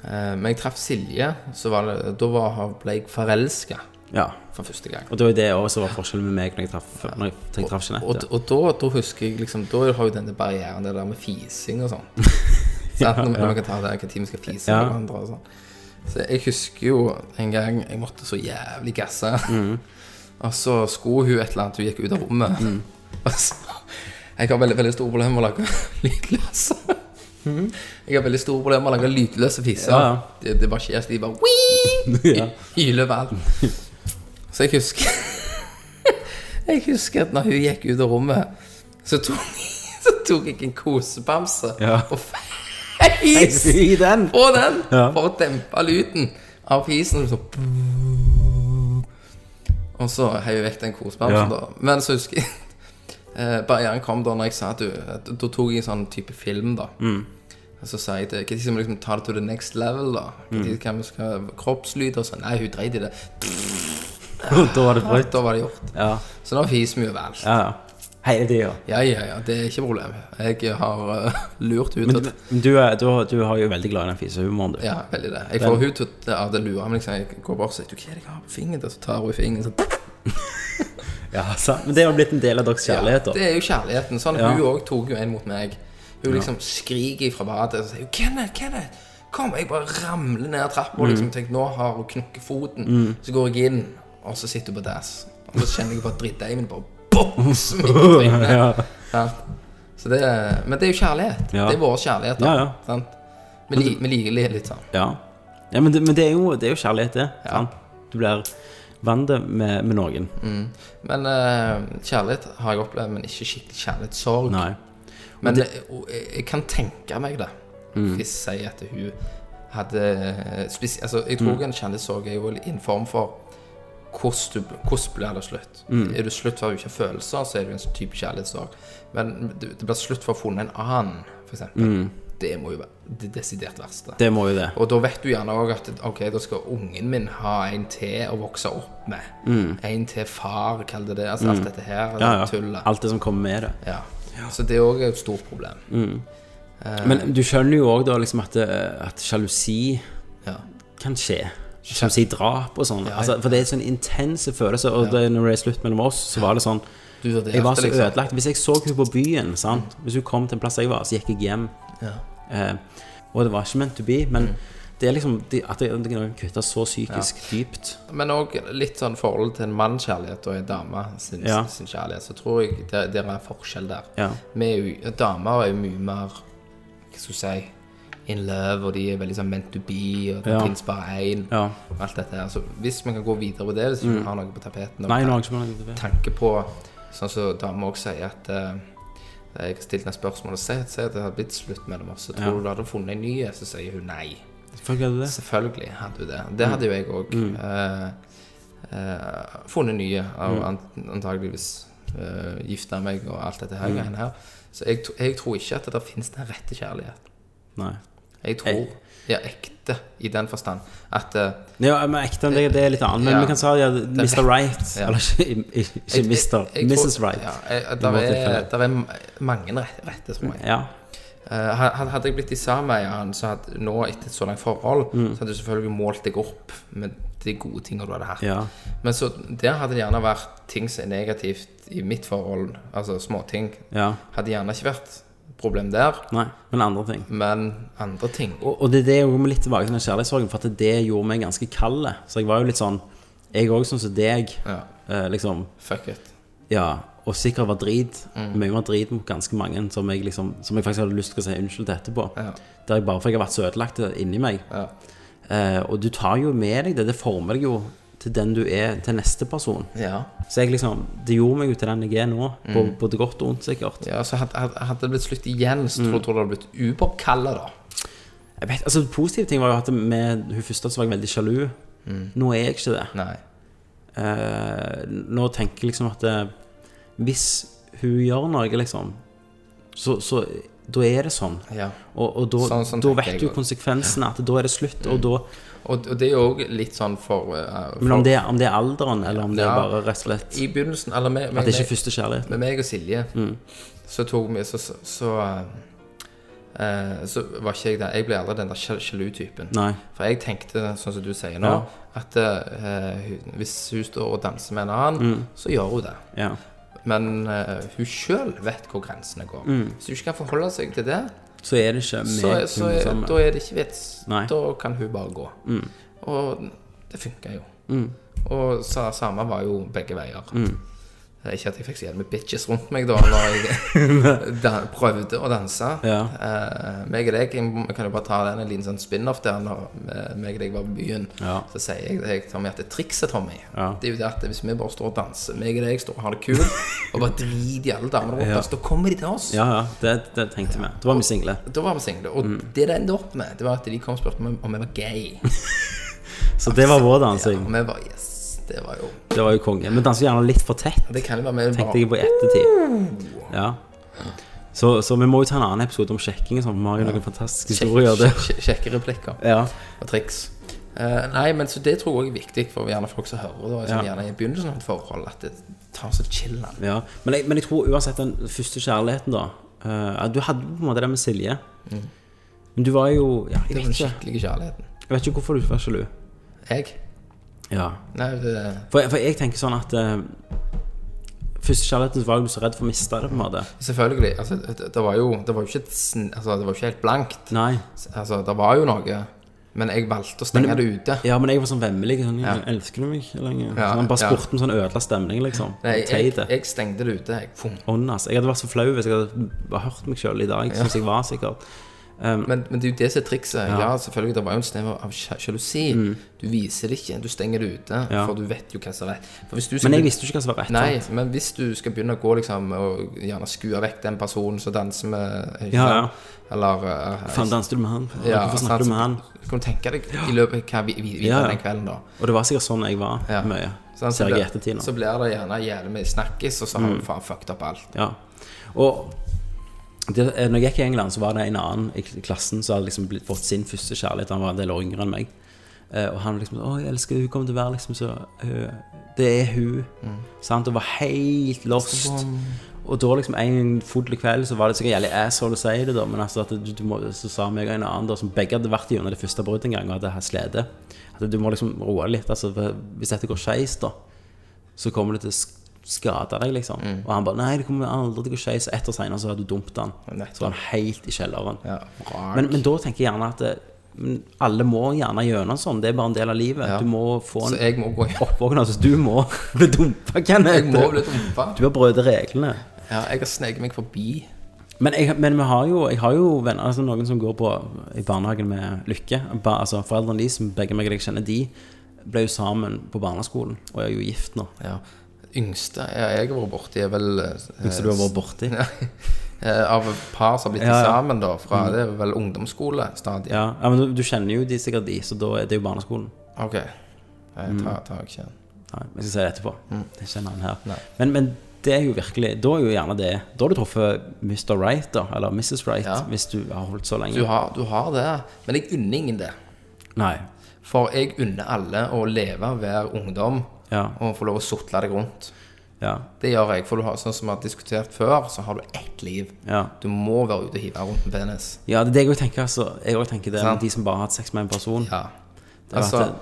Speaker 4: Eh, men jeg traff Silje, så var det, da var, ble jeg forelska
Speaker 1: ja.
Speaker 4: for første gang.
Speaker 1: Og det var jo det også var forskjellen med meg når jeg traff, jeg, når jeg traff
Speaker 4: Og,
Speaker 1: Jeanette.
Speaker 4: og da, da husker jeg liksom Da har jo denne barrieren, det der med fising og sånn. *laughs* ja, Når, når man kan ta det, hva tid vi skal fise
Speaker 1: Ja.
Speaker 4: med hverandre og sånn. Så jeg husker jo en gang jeg måtte så jævlig gasse.
Speaker 1: Mm.
Speaker 4: Og så skulle hun et eller annet, hun gikk ut av rommet. *laughs* Og så, jeg har veldig, veldig store problemer med å lage *laughs* lydløse. Jeg har veldig store problemer med å lage lydløse fiser.
Speaker 1: Ja, ja.
Speaker 4: Det, det bare skjer, så de bare Wii! *laughs*
Speaker 1: Ja.
Speaker 4: hyler overalt. Så jeg husker Jeg husker at når hun gikk ut av rommet, så tok, så tok jeg en kosebamse
Speaker 1: Ja.
Speaker 4: og feis
Speaker 1: I den!
Speaker 4: på den
Speaker 1: Ja.
Speaker 4: for å dempe lyden av fisen. Så og så heiv jeg vekk den kosebamsen,
Speaker 1: Ja.
Speaker 4: da. Men så husker jeg eh, Barrieren kom da når jeg sa at du Da tok jeg en sånn type film, da.
Speaker 1: Mm.
Speaker 4: Og så sa jeg til Når skal vi liksom ta det to the next level, da?
Speaker 1: Mm.
Speaker 4: Når kan vi skal Kroppslyd og sånn? Nei, hun dreit i det. *laughs*
Speaker 1: da var det brutt.
Speaker 4: Da var det gjort.
Speaker 1: Ja.
Speaker 4: Så nå fiser vi overalt.
Speaker 1: ja, ja. Hele tida.
Speaker 4: Ja, ja, ja. Det er ikke problem. Jeg har uh, lurt ut
Speaker 1: Men
Speaker 4: at
Speaker 1: du, du, er, du, har- du har jo veldig glad i den fisehumoren, du.
Speaker 4: Ja, veldig det. Jeg får hud til av det lure, men liksom, jeg går bare og sier Du, hva er det jeg har på fingeren? Og så tar hun i fingeren, sånn *laughs*
Speaker 1: Ja, sant. Men det har blitt en del av deres kjærlighet,
Speaker 4: Ja, det er jo kjærligheten. Sånn,
Speaker 1: Ja.
Speaker 4: Hun òg tok jo en mot meg. Hun liksom skriker fra badet og sier 'Kenneth, Kenneth!' Kom, jeg bare ramler ned trappa og
Speaker 1: Mm.
Speaker 4: liksom tenker nå har hun knukket foten. Så går jeg inn, og så sitter hun på dass. Og så kjenner jeg bare drittdeigen bare midt i trynet.
Speaker 1: Ja.
Speaker 4: Ja. Så det men det er jo kjærlighet.
Speaker 1: Ja.
Speaker 4: Det er vår kjærlighet. Da. Sant? Vi, li, vi liker litt, litt sånn.
Speaker 1: Ja, ja men, det, men det, er jo, det er jo kjærlighet, det. Sant? Du blir vant med, med noen.
Speaker 4: Men uh, kjærlighet har jeg opplevd, men ikke skikkelig kjærlighetssorg.
Speaker 1: Nei.
Speaker 4: Men det, jeg, jeg kan tenke meg det. Hvis jeg sier at hun hadde spesi altså, Jeg tror en kjærlighetssorg er jo i en form for hvordan, blir det slutt. Er du slutt for at du ikke har følelser, så er det jo en sånn type kjærlighetssorg. Men det, det blir slutt for å ha funnet en annen, f.eks. Det må jo være det desidert verste.
Speaker 1: Det må jo det.
Speaker 4: Og da vet du gjerne òg at ok, da skal ungen min ha en til å vokse opp med. En til far, kall det det. Altså alt dette her.
Speaker 1: Ja, ja.
Speaker 4: Tullet.
Speaker 1: Alt det som kommer med det.
Speaker 4: Ja. Så det òg er et stort problem.
Speaker 1: Men du skjønner jo òg da liksom at, det- at sjalusi
Speaker 4: Ja.
Speaker 1: kan skje. Sjalusi, drap og sånn.
Speaker 4: Ja, ja.
Speaker 1: Altså, for det er sånn intense følelser. Og det, når det er slutt mellom oss, så var det sånn Jeg var så
Speaker 4: liksom.
Speaker 1: ødelagt. Hvis jeg så henne på byen, sant? Hvis hun kom til en plass jeg var, så gikk jeg hjem.
Speaker 4: Ja.
Speaker 1: Eh, og det var ikke meant to be, men det er liksom det, at det, kan kutte så psykisk dypt.
Speaker 4: Men òg litt sånn forhold til en mannskjærlighet og en dame sin,
Speaker 1: Ja.
Speaker 4: sin kjærlighet, så tror jeg det, det er en forskjell der.
Speaker 1: Ja.
Speaker 4: Er damer er jo mye mer Hva skal du si in love, og de er veldig sånn meant to be, og
Speaker 1: Ja.
Speaker 4: finnes bare én.
Speaker 1: Ja.
Speaker 4: Alt dette her. Så hvis vi kan gå videre på det, hvis vi har noe på tapeten
Speaker 1: Nei, har noe som
Speaker 4: tanke på Sånn som damer også sier at uh, Jeg har stilt henne spørsmål og si at det hadde blitt slutt mellom oss. Så tror
Speaker 1: Ja.
Speaker 4: du du hadde funnet en ny? Så sier hun nei.
Speaker 1: Selvfølgelig hadde du det.
Speaker 4: Selvfølgelig hadde hun det. Det hadde jo jeg òg. funnet nye, av mm. antageligvis uh, gifta meg og alt dette her Mm. her. Så jeg, jeg tror ikke at det finnes den rette kjærlighet.
Speaker 1: Nei.
Speaker 4: Jeg tror de er ekte i den forstand at eh,
Speaker 1: Ja, men ekte, det, det er litt annet. Men
Speaker 4: Ja.
Speaker 1: vi kan si ja, Mr. Right.
Speaker 4: Ja.
Speaker 1: Eller ikke, ikke
Speaker 4: jeg-
Speaker 1: Mr. Mrs. Right.
Speaker 4: Ja, jeg, der, er, der er mange rette, rette tror jeg.
Speaker 1: Ja.
Speaker 4: Eh, hadde jeg blitt i sammen med han, så hadde nå etter et så langt forhold,
Speaker 1: Mm.
Speaker 4: så hadde du selvfølgelig målt deg opp med de gode tingene du hadde hatt.
Speaker 1: ja.
Speaker 4: Men så der hadde det gjerne vært ting som er negativt i mitt forhold, altså småting.
Speaker 1: ja.
Speaker 4: Hadde gjerne ikke vært problem der,
Speaker 1: Nei, men andre ting.
Speaker 4: men andre ting.
Speaker 1: Og, og det er det jeg går litt tilbake til den kjærlighetssorgen, for at det gjorde meg ganske kald. Så jeg var jo litt sånn Jeg òg, sånn som deg.
Speaker 4: Ja,
Speaker 1: Eh, liksom
Speaker 4: fuck it.
Speaker 1: Ja. Og sikkert var drit.
Speaker 4: Mm.
Speaker 1: Mye mer drit mot ganske mange som jeg liksom Som jeg faktisk hadde lyst til å si unnskyld til etterpå.
Speaker 4: Ja.
Speaker 1: Der jeg bare for jeg har vært så ødelagt inni meg.
Speaker 4: Ja.
Speaker 1: Eh, og du tar jo med deg det. Det former deg jo til den du er til neste person.
Speaker 4: Ja.
Speaker 1: Så jeg liksom Det gjorde meg jo til den jeg er nå.
Speaker 4: Mm.
Speaker 1: både godt og ondt, sikkert.
Speaker 4: ja, så hadde, hadde det blitt slutt igjen, så
Speaker 1: Mm.
Speaker 4: tror du det hadde blitt upåkalla, da.
Speaker 1: Jeg vet, altså Positive ting var jo at med hun første så var jeg veldig sjalu. Nå er jeg ikke det.
Speaker 4: Nei.
Speaker 1: Eh, nå tenker jeg liksom at eh, hvis hun gjør noe, liksom, så, så da er det sånn.
Speaker 4: Ja.
Speaker 1: Og, og da,
Speaker 4: Sånn- sånn
Speaker 1: da vet du konsekvensene, at da er det slutt. Og da,
Speaker 4: Og, og det er jo òg litt sånn for, uh, for
Speaker 1: men om det, om det er alderen, eller om det
Speaker 4: Ja.
Speaker 1: er bare rett og slett
Speaker 4: I begynnelsen, eller med,
Speaker 1: At det ikke er første kjærlighet.
Speaker 4: med meg og Silje,
Speaker 1: Mm.
Speaker 4: så tok vi Så, så, så, uh, så var ikke jeg der. Jeg ble aldri den der sjal- sjalu-typen. For jeg tenkte, sånn som du sier nå,
Speaker 1: Ja.
Speaker 4: at uh, hvis hun står og danser med en annen, så gjør hun det.
Speaker 1: Ja.
Speaker 4: Men eh, hun sjøl vet hvor grensene går.
Speaker 1: Mm.
Speaker 4: Så hun ikke kan forholde seg til det,
Speaker 1: Så er det ikke
Speaker 4: så, så
Speaker 1: som
Speaker 4: da er det ikke vits.
Speaker 1: Nei.
Speaker 4: Da kan hun bare gå. Og det funka jo. Og så, samme var jo begge veier. Eh, Ikke at jeg fikk så jævlig bitches rundt meg da Når jeg *laughs* dan prøvde å danse.
Speaker 1: Ja.
Speaker 4: Eh, meg og deg, jeg kan jo bare ta den en liten sånn spin-off der når eh, meg og deg var på byen.
Speaker 1: Ja.
Speaker 4: Så sier jeg til Tommy at det trikset, Tommy,
Speaker 1: Ja.
Speaker 4: det er jo det at hvis vi bare står og danser, meg og deg står og har det kult, *laughs* og bare driter i alle damene rundt oss, da kommer de til oss.
Speaker 1: Ja, ja, det, det tenkte vi. Da var vi single.
Speaker 4: Da var vi single. Og
Speaker 1: Mm.
Speaker 4: det det endte opp med, det var at de kom og spurte om, om jeg var gay. *laughs*
Speaker 1: Så det var vår
Speaker 4: Ja, og vi var yes. Det var jo
Speaker 1: Det var jo konge. Men danser gjerne litt for tett,
Speaker 4: Det kan jo være med
Speaker 1: tenkte jeg på i ettertid. Ja. Så, så vi må jo ta en annen episode om sjekking og sånn. Vi har jo noen fantastiske historier. Det.
Speaker 4: Kjekke replikker
Speaker 1: Ja.
Speaker 4: og triks. Eh, nei, men så det tror jeg er viktig for gjerne folk som hører da, som
Speaker 1: Ja.
Speaker 4: gjerne er i begynnelsen av et forhold, at det tar så chill an.
Speaker 1: ja. Men, jeg, men jeg tror uansett den første kjærligheten, da eh, Du hadde på en måte det med Silje. Men du var jo ja, jeg,
Speaker 4: Mm. Det
Speaker 1: vet
Speaker 4: var den
Speaker 1: ikke,
Speaker 4: skikkelige kjærligheten.
Speaker 1: jeg vet ikke hvorfor du var sjalu.
Speaker 4: Jeg?
Speaker 1: Ja.
Speaker 4: Nei, det
Speaker 1: For, for jeg tenker sånn at uh, Første kjærligheten så var jeg så redd for å miste det, på en måte.
Speaker 4: Selvfølgelig. Altså, det, det var jo Det var jo ikke, altså, det var ikke helt blankt.
Speaker 1: Nei.
Speaker 4: Altså, det var jo noe. Men jeg valgte å stenge det ute.
Speaker 1: Ja, men jeg var sånn vemmelig. Sånn,
Speaker 4: Ja.
Speaker 1: Elsker du meg lenger?
Speaker 4: Ja,
Speaker 1: sånn, bare
Speaker 4: ja.
Speaker 1: spurte med sånn ødela stemning, liksom.
Speaker 4: Nei, jeg,
Speaker 1: jeg,
Speaker 4: jeg stengte det ute. Jeg.
Speaker 1: Ånd, altså. Jeg hadde vært så flau hvis jeg hadde hørt meg sjøl i dag. Synes jeg var sikkert
Speaker 4: Men, men det er jo det som er trikset. Ja, selvfølgelig, det var jo en snev av sjalusi. Mm. Du viser det ikke. Du stenger det ute,
Speaker 1: Mm. Ja.
Speaker 4: for du vet jo hva som er rett.
Speaker 1: Men jeg visste jo ikke hva som var rett.
Speaker 4: Nei,
Speaker 1: sant?
Speaker 4: men hvis du skal begynne å gå liksom og gjerne skue vekk den personen som danser med ikke
Speaker 1: Ja,
Speaker 4: ja. Eller uh,
Speaker 1: Faen, danset du med han?
Speaker 4: ja,
Speaker 1: Hvorfor snakker du med han?
Speaker 4: Kan du tenke deg i løpet av hva vi, vi, vi
Speaker 1: Ja, ja.
Speaker 4: den kvelden, da?
Speaker 1: Og det var sikkert sånn jeg var
Speaker 4: Ja.
Speaker 1: mye. Sånn,
Speaker 4: så, blir,
Speaker 1: ettertid nå.
Speaker 4: så blir det gjerne jævlig mye snakkis, og så
Speaker 1: Mm.
Speaker 4: har du faen fucked up alt.
Speaker 1: Ja. Og når jeg gikk i England, så var det en annen i klassen som hadde liksom blitt, fått sin første kjærlighet. Han var en del år yngre enn meg. Eh, og han liksom 'Å, jeg elsker hun kommer til å være liksom så eh, Det er hun.' Sant? Og var helt lost. Og da liksom en full kveld så var det sikkert jævlig asshole å si det, da, men altså at du, du må, så sa meg og en annen da, som begge hadde vært gjennom det første bruddet en gang og hadde slitt, at du må liksom roe litt. Altså, hvis dette går skeis, da, så kommer det til skada deg, liksom.
Speaker 4: Mm.
Speaker 1: Og han bare Nei, det kommer aldri til å gå skeis. Ett år seinere så hadde du dumpet han. Så var han helt i kjelleren.
Speaker 4: Ja.
Speaker 1: Men, men da tenker jeg gjerne at det, men alle må gjerne gjennom sånn. Det er bare en del av livet.
Speaker 4: Ja.
Speaker 1: Du må få
Speaker 4: Så
Speaker 1: en
Speaker 4: jeg må gå i
Speaker 1: oppvåkning. Altså, du må *laughs* bli dumpa, Kenneth.
Speaker 4: Jeg må bli dumpa.
Speaker 1: Du har brutt reglene.
Speaker 4: Ja, jeg har sneket meg forbi.
Speaker 1: Men, jeg, men vi har jo, jeg har jo venner, altså noen som går på i barnehagen med Lykke. Ba, altså Foreldrene de som begge meg og deg kjenner, de ble jo sammen på barneskolen og er jo gift nå.
Speaker 4: Ja. Yngste jeg har vært borti, er vel
Speaker 1: Yngste du har vært borti? *laughs*
Speaker 4: eh, Av par som har blitt
Speaker 1: Ja, ja.
Speaker 4: sammen, da. Fra det er vel ungdomsskolestadiet.
Speaker 1: Ja, ja men du, du kjenner jo de sikkert de, så da er det jo barneskolen.
Speaker 4: Ok. Jeg tar, tar ikke
Speaker 1: Nei, jeg skal si det etterpå. Det kjenner han her.
Speaker 4: Mm.
Speaker 1: Men, men det er jo virkelig Da er jo gjerne det Da har du truffet Mr. Right, da, eller Mrs. Right,
Speaker 4: Ja.
Speaker 1: hvis du har holdt så lenge.
Speaker 4: Du har, du har det, men jeg unner ingen det.
Speaker 1: Nei.
Speaker 4: For jeg unner alle å leve, være ungdom
Speaker 1: Ja.
Speaker 4: og få lov å sotle deg rundt.
Speaker 1: Ja.
Speaker 4: Det gjør jeg. For du har, sånn som vi har diskutert før, så har du ett liv.
Speaker 1: Ja.
Speaker 4: Du må være ute og hive rundt med penis.
Speaker 1: ja, det er det jeg òg tenker. Altså. Jeg også tenker det
Speaker 4: Sant.
Speaker 1: de som bare har hatt sex med en person.
Speaker 4: Ja. Altså,
Speaker 1: det,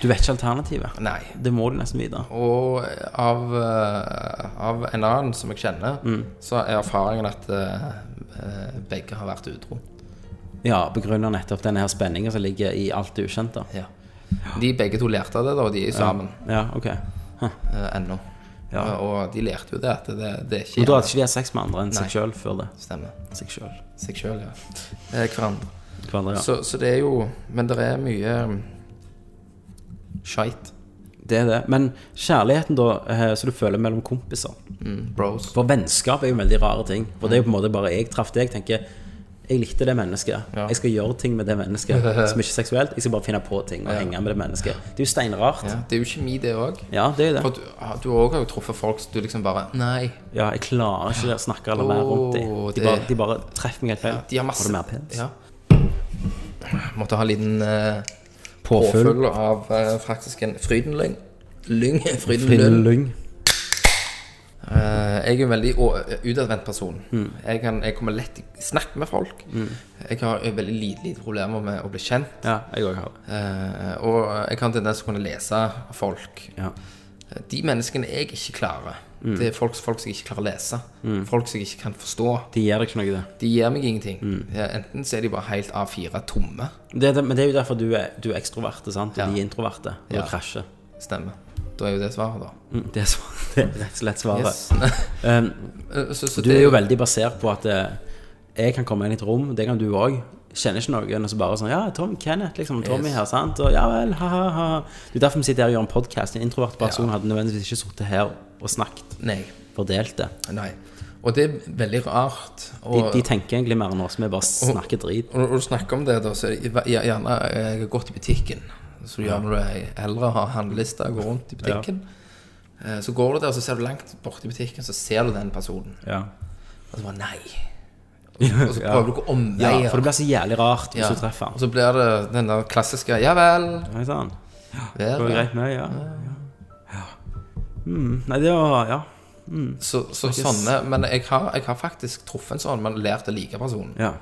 Speaker 1: du vet ikke alternativet.
Speaker 4: nei.
Speaker 1: Det må du nesten vite.
Speaker 4: Og av, eh, av en annen som jeg kjenner,
Speaker 1: Mm.
Speaker 4: så er erfaringen at eh, begge har vært utro.
Speaker 1: Ja, begrunner nettopp denne her spenningen som ligger i alt det ukjente.
Speaker 4: Ja. De begge to lærte det, da, og de er sammen
Speaker 1: Ja, ok.
Speaker 4: eh, ennå.
Speaker 1: Ja.
Speaker 4: Eh, Og de lærte jo det, at det, det er ikke
Speaker 1: Men da hadde ikke de hatt sex med andre enn
Speaker 4: Nei.
Speaker 1: seg sjøl før det.
Speaker 4: Stemmer.
Speaker 1: Seg sjøl.
Speaker 4: Seg sjøl, ja. Eh, Hverandre.
Speaker 1: Hverandre, ja.
Speaker 4: Så, så det er jo Men det er mye um, skeit.
Speaker 1: Det er det. Men kjærligheten, da, eh, som du føler mellom kompiser
Speaker 4: Mm, bros.
Speaker 1: For vennskap er jo veldig rare ting. For det er jo på en måte bare jeg traff deg, tenker jeg likte det mennesket.
Speaker 4: Ja.
Speaker 1: Jeg skal gjøre ting med det mennesket *laughs* som ikke er seksuelt. Jeg skal bare finne på ting og
Speaker 4: Ja.
Speaker 1: henge med det mennesket. Det er jo steinrart.
Speaker 4: Ja,
Speaker 1: Ja,
Speaker 4: det er jo kjemi, det òg.
Speaker 1: det er jo
Speaker 4: For
Speaker 1: det.
Speaker 4: du, du også har jo truffet folk som du liksom bare Nei.
Speaker 1: Ja, jeg klarer ikke å snakke eller være rundt dem. De
Speaker 4: det-
Speaker 1: bare, de bare treffer meg helt feil.
Speaker 4: De har masse
Speaker 1: Har du mer pens?
Speaker 4: Ja. Måtte ha en liten uh,
Speaker 1: Påfyll.
Speaker 4: påfyll av uh, faktisk en Frydenlyng. Lyng. Frydenlyng. Eh, jeg er en veldig utadvendt person.
Speaker 1: Mm.
Speaker 4: Jeg, kan, jeg kommer lett i snakk med folk. Jeg har eh, veldig lite, lite problemer med å bli kjent.
Speaker 1: Ja, jeg også har uh,
Speaker 4: Eh, og jeg kan tendens til å kunne lese folk.
Speaker 1: Ja.
Speaker 4: De menneskene jeg ikke klarer,
Speaker 1: Mm.
Speaker 4: det er folk, folk som jeg ikke klarer å lese. Folk som jeg ikke kan forstå.
Speaker 1: De gir deg ikke noe, det.
Speaker 4: De gir meg ingenting.
Speaker 1: Mm.
Speaker 4: Ja, enten så er de bare helt A4 tomme.
Speaker 1: det, det men det er jo derfor du er, du er ekstroverte, sant? og de er introverte. Og krasjer.
Speaker 4: Stemmer. Da er jo det svaret, da.
Speaker 1: Mm, Det er, svar- *laughs* det er rett og slett svaret.
Speaker 4: Yes. *laughs*
Speaker 1: Um,
Speaker 4: Eh, så, så
Speaker 1: Du
Speaker 4: det
Speaker 1: er jo veldig basert på at eh, jeg kan komme inn i et rom, det kan du òg. Kjenner ikke noen, og så bare sånn Ja, Tom Kenneth, liksom. Tommy
Speaker 4: Yes.
Speaker 1: her, sant? Og ja vel, ha-ha. Det er derfor vi sitter her og gjør en podkast. En introvert person
Speaker 4: Ja.
Speaker 1: hadde nødvendigvis ikke sittet her og snakket,
Speaker 4: Nei.
Speaker 1: fordelt det.
Speaker 4: Nei. Og det er veldig rart.
Speaker 1: De,
Speaker 4: Og,
Speaker 1: de tenker egentlig mer enn oss, vi bare snakker drit.
Speaker 4: og når du snakker om det, da, så er det gjerne jeg har gått i butikken. Så du gjør når du er eldre, og har handleliste, går rundt i butikken. Ja. Så går du der, og så ser du langt borti butikken, så ser du den personen.
Speaker 1: Ja.
Speaker 4: Og så bare nei. *laughs* Og så
Speaker 1: Ja.
Speaker 4: prøver du å gå omveier.
Speaker 1: ja, for det blir så jævlig rart hvis
Speaker 4: Ja.
Speaker 1: du treffer
Speaker 4: Og så blir det den der klassiske Ja vel.
Speaker 1: Ja, sånn.
Speaker 4: vel,
Speaker 1: Går det
Speaker 4: ja.
Speaker 1: greit med ja. ja. Mm, nei, det var Ja.
Speaker 4: Så, så sånne Men jeg har, jeg har faktisk truffet en sånn, men lært å like personen.
Speaker 1: ja.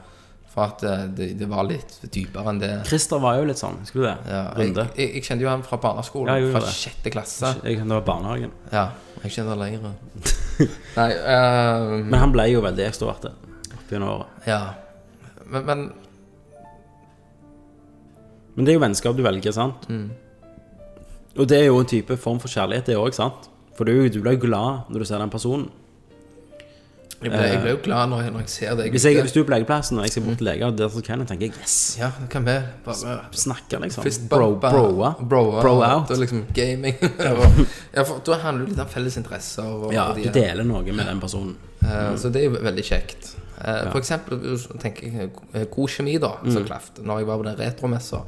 Speaker 4: For at eh, det, det var litt dypere enn det.
Speaker 1: Christer var jo litt sånn, du det?
Speaker 4: Ja, jeg,
Speaker 1: Runde.
Speaker 4: jeg, jeg kjente jo han fra barneskolen,
Speaker 1: Ja,
Speaker 4: fra
Speaker 1: det.
Speaker 4: sjette klasse.
Speaker 1: Jeg, det var barnehagen.
Speaker 4: Ja, jeg kjenner det lenger. *laughs* Nei, uh,
Speaker 1: Men han ble jo veldig ekstrovert opp gjennom året.
Speaker 4: ja. Men, men
Speaker 1: Men det er jo vennskap du velger, sant?
Speaker 4: Mm.
Speaker 1: Og det er jo en type form for kjærlighet, det òg, sant? For du, du blir glad når du ser den personen.
Speaker 4: Jeg ble, jeg ble jo glad når jeg, når jeg ser deg
Speaker 1: Hvis, jeg, hvis du er på legeplassen og jeg skal bort til lege, og der kan jeg tenke yes,
Speaker 4: Ja, det kan vi bare
Speaker 1: snakke, liksom.
Speaker 4: Fist
Speaker 1: Bro, broa.
Speaker 4: broa,
Speaker 1: Bro out.
Speaker 4: Er liksom gaming. *laughs* ja, for da handler det litt om felles interesser. Og,
Speaker 1: Ja,
Speaker 4: og
Speaker 1: du deler noe med den personen.
Speaker 4: Eh, Så det er jo veldig kjekt. Eh, For eksempel tenker jeg, eh, god kjemi, da,
Speaker 1: Mm.
Speaker 4: så klart. Når jeg var på den retromessa,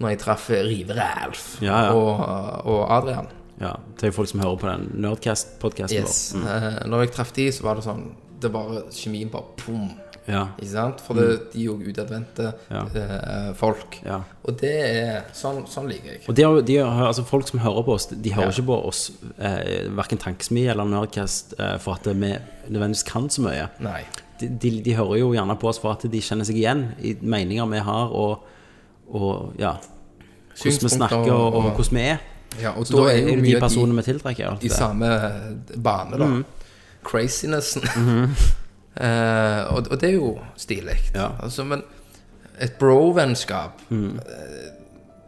Speaker 4: når jeg traff eh, Rive-Ralf
Speaker 1: Ja, ja.
Speaker 4: og, og Adrian.
Speaker 1: Ja, Til folk som hører på den Nerdcast-podkasten
Speaker 4: Yes.
Speaker 1: vår. Mm.
Speaker 4: Uh, Når jeg traff de, så var det sånn Det bare kjemien bare pum.
Speaker 1: Ja,
Speaker 4: Ikke sant? For det, de er jo utadvendte
Speaker 1: Mm. Ja.
Speaker 4: eh, folk.
Speaker 1: ja.
Speaker 4: Og det er Sånn, sånn liker jeg.
Speaker 1: Og de, har- de, altså folk som hører på oss, de hører ikke på oss eh, verken Tankesmi eller Nerdcast eh, for at vi nødvendigvis kan så mye. De, de, de hører jo gjerne på oss for at de kjenner seg igjen i meninger vi har, og, og ja Hvordan vi snakker, og, og
Speaker 4: og-
Speaker 1: hvordan vi er.
Speaker 4: Ja, og
Speaker 1: Så da er
Speaker 4: jo
Speaker 1: de personene vi tiltrekker. De
Speaker 4: samme bane, da.
Speaker 1: Mm.
Speaker 4: Crazinessen. *laughs* Eh, og, og det er jo stilig.
Speaker 1: Ja.
Speaker 4: Altså, men et bro-vennskap
Speaker 1: Mm.
Speaker 4: eh,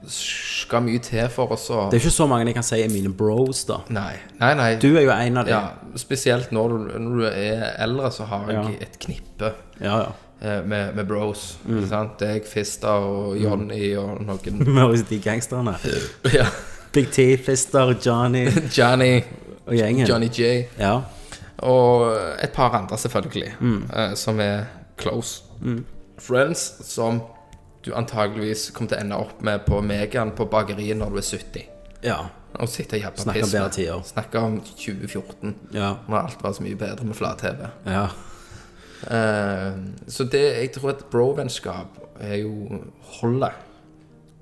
Speaker 4: skal mye til for oss å
Speaker 1: Det er ikke så mange jeg kan si er mine bros, da.
Speaker 4: Nei, nei. nei.
Speaker 1: Du er jo en av dem.
Speaker 4: ja, spesielt når du, når du er eldre, så har jeg
Speaker 1: Ja.
Speaker 4: et knippe
Speaker 1: Ja, ja.
Speaker 4: eh, med, med bros.
Speaker 1: Mm.
Speaker 4: Sant? Deg, Fista og Johnny og noen *laughs*
Speaker 1: de gangsterne.
Speaker 4: ja.
Speaker 1: Big T, Fister, Johnny *laughs*
Speaker 4: Johnny,
Speaker 1: og gjengen.
Speaker 4: Johnny J.
Speaker 1: Ja.
Speaker 4: Og et par andre, selvfølgelig,
Speaker 1: Mm.
Speaker 4: eh, som er close friends, som du antageligvis kommer til å ende opp med på Megan på bakeriet når du er 70.
Speaker 1: ja.
Speaker 4: Og sitte og jabbe
Speaker 1: Snakke om bedre tider.
Speaker 4: Snakke om 2014,
Speaker 1: Ja.
Speaker 4: når alt var så mye bedre med flat-TV.
Speaker 1: ja.
Speaker 4: Uh, så det, jeg tror et bro-vennskap er jo holder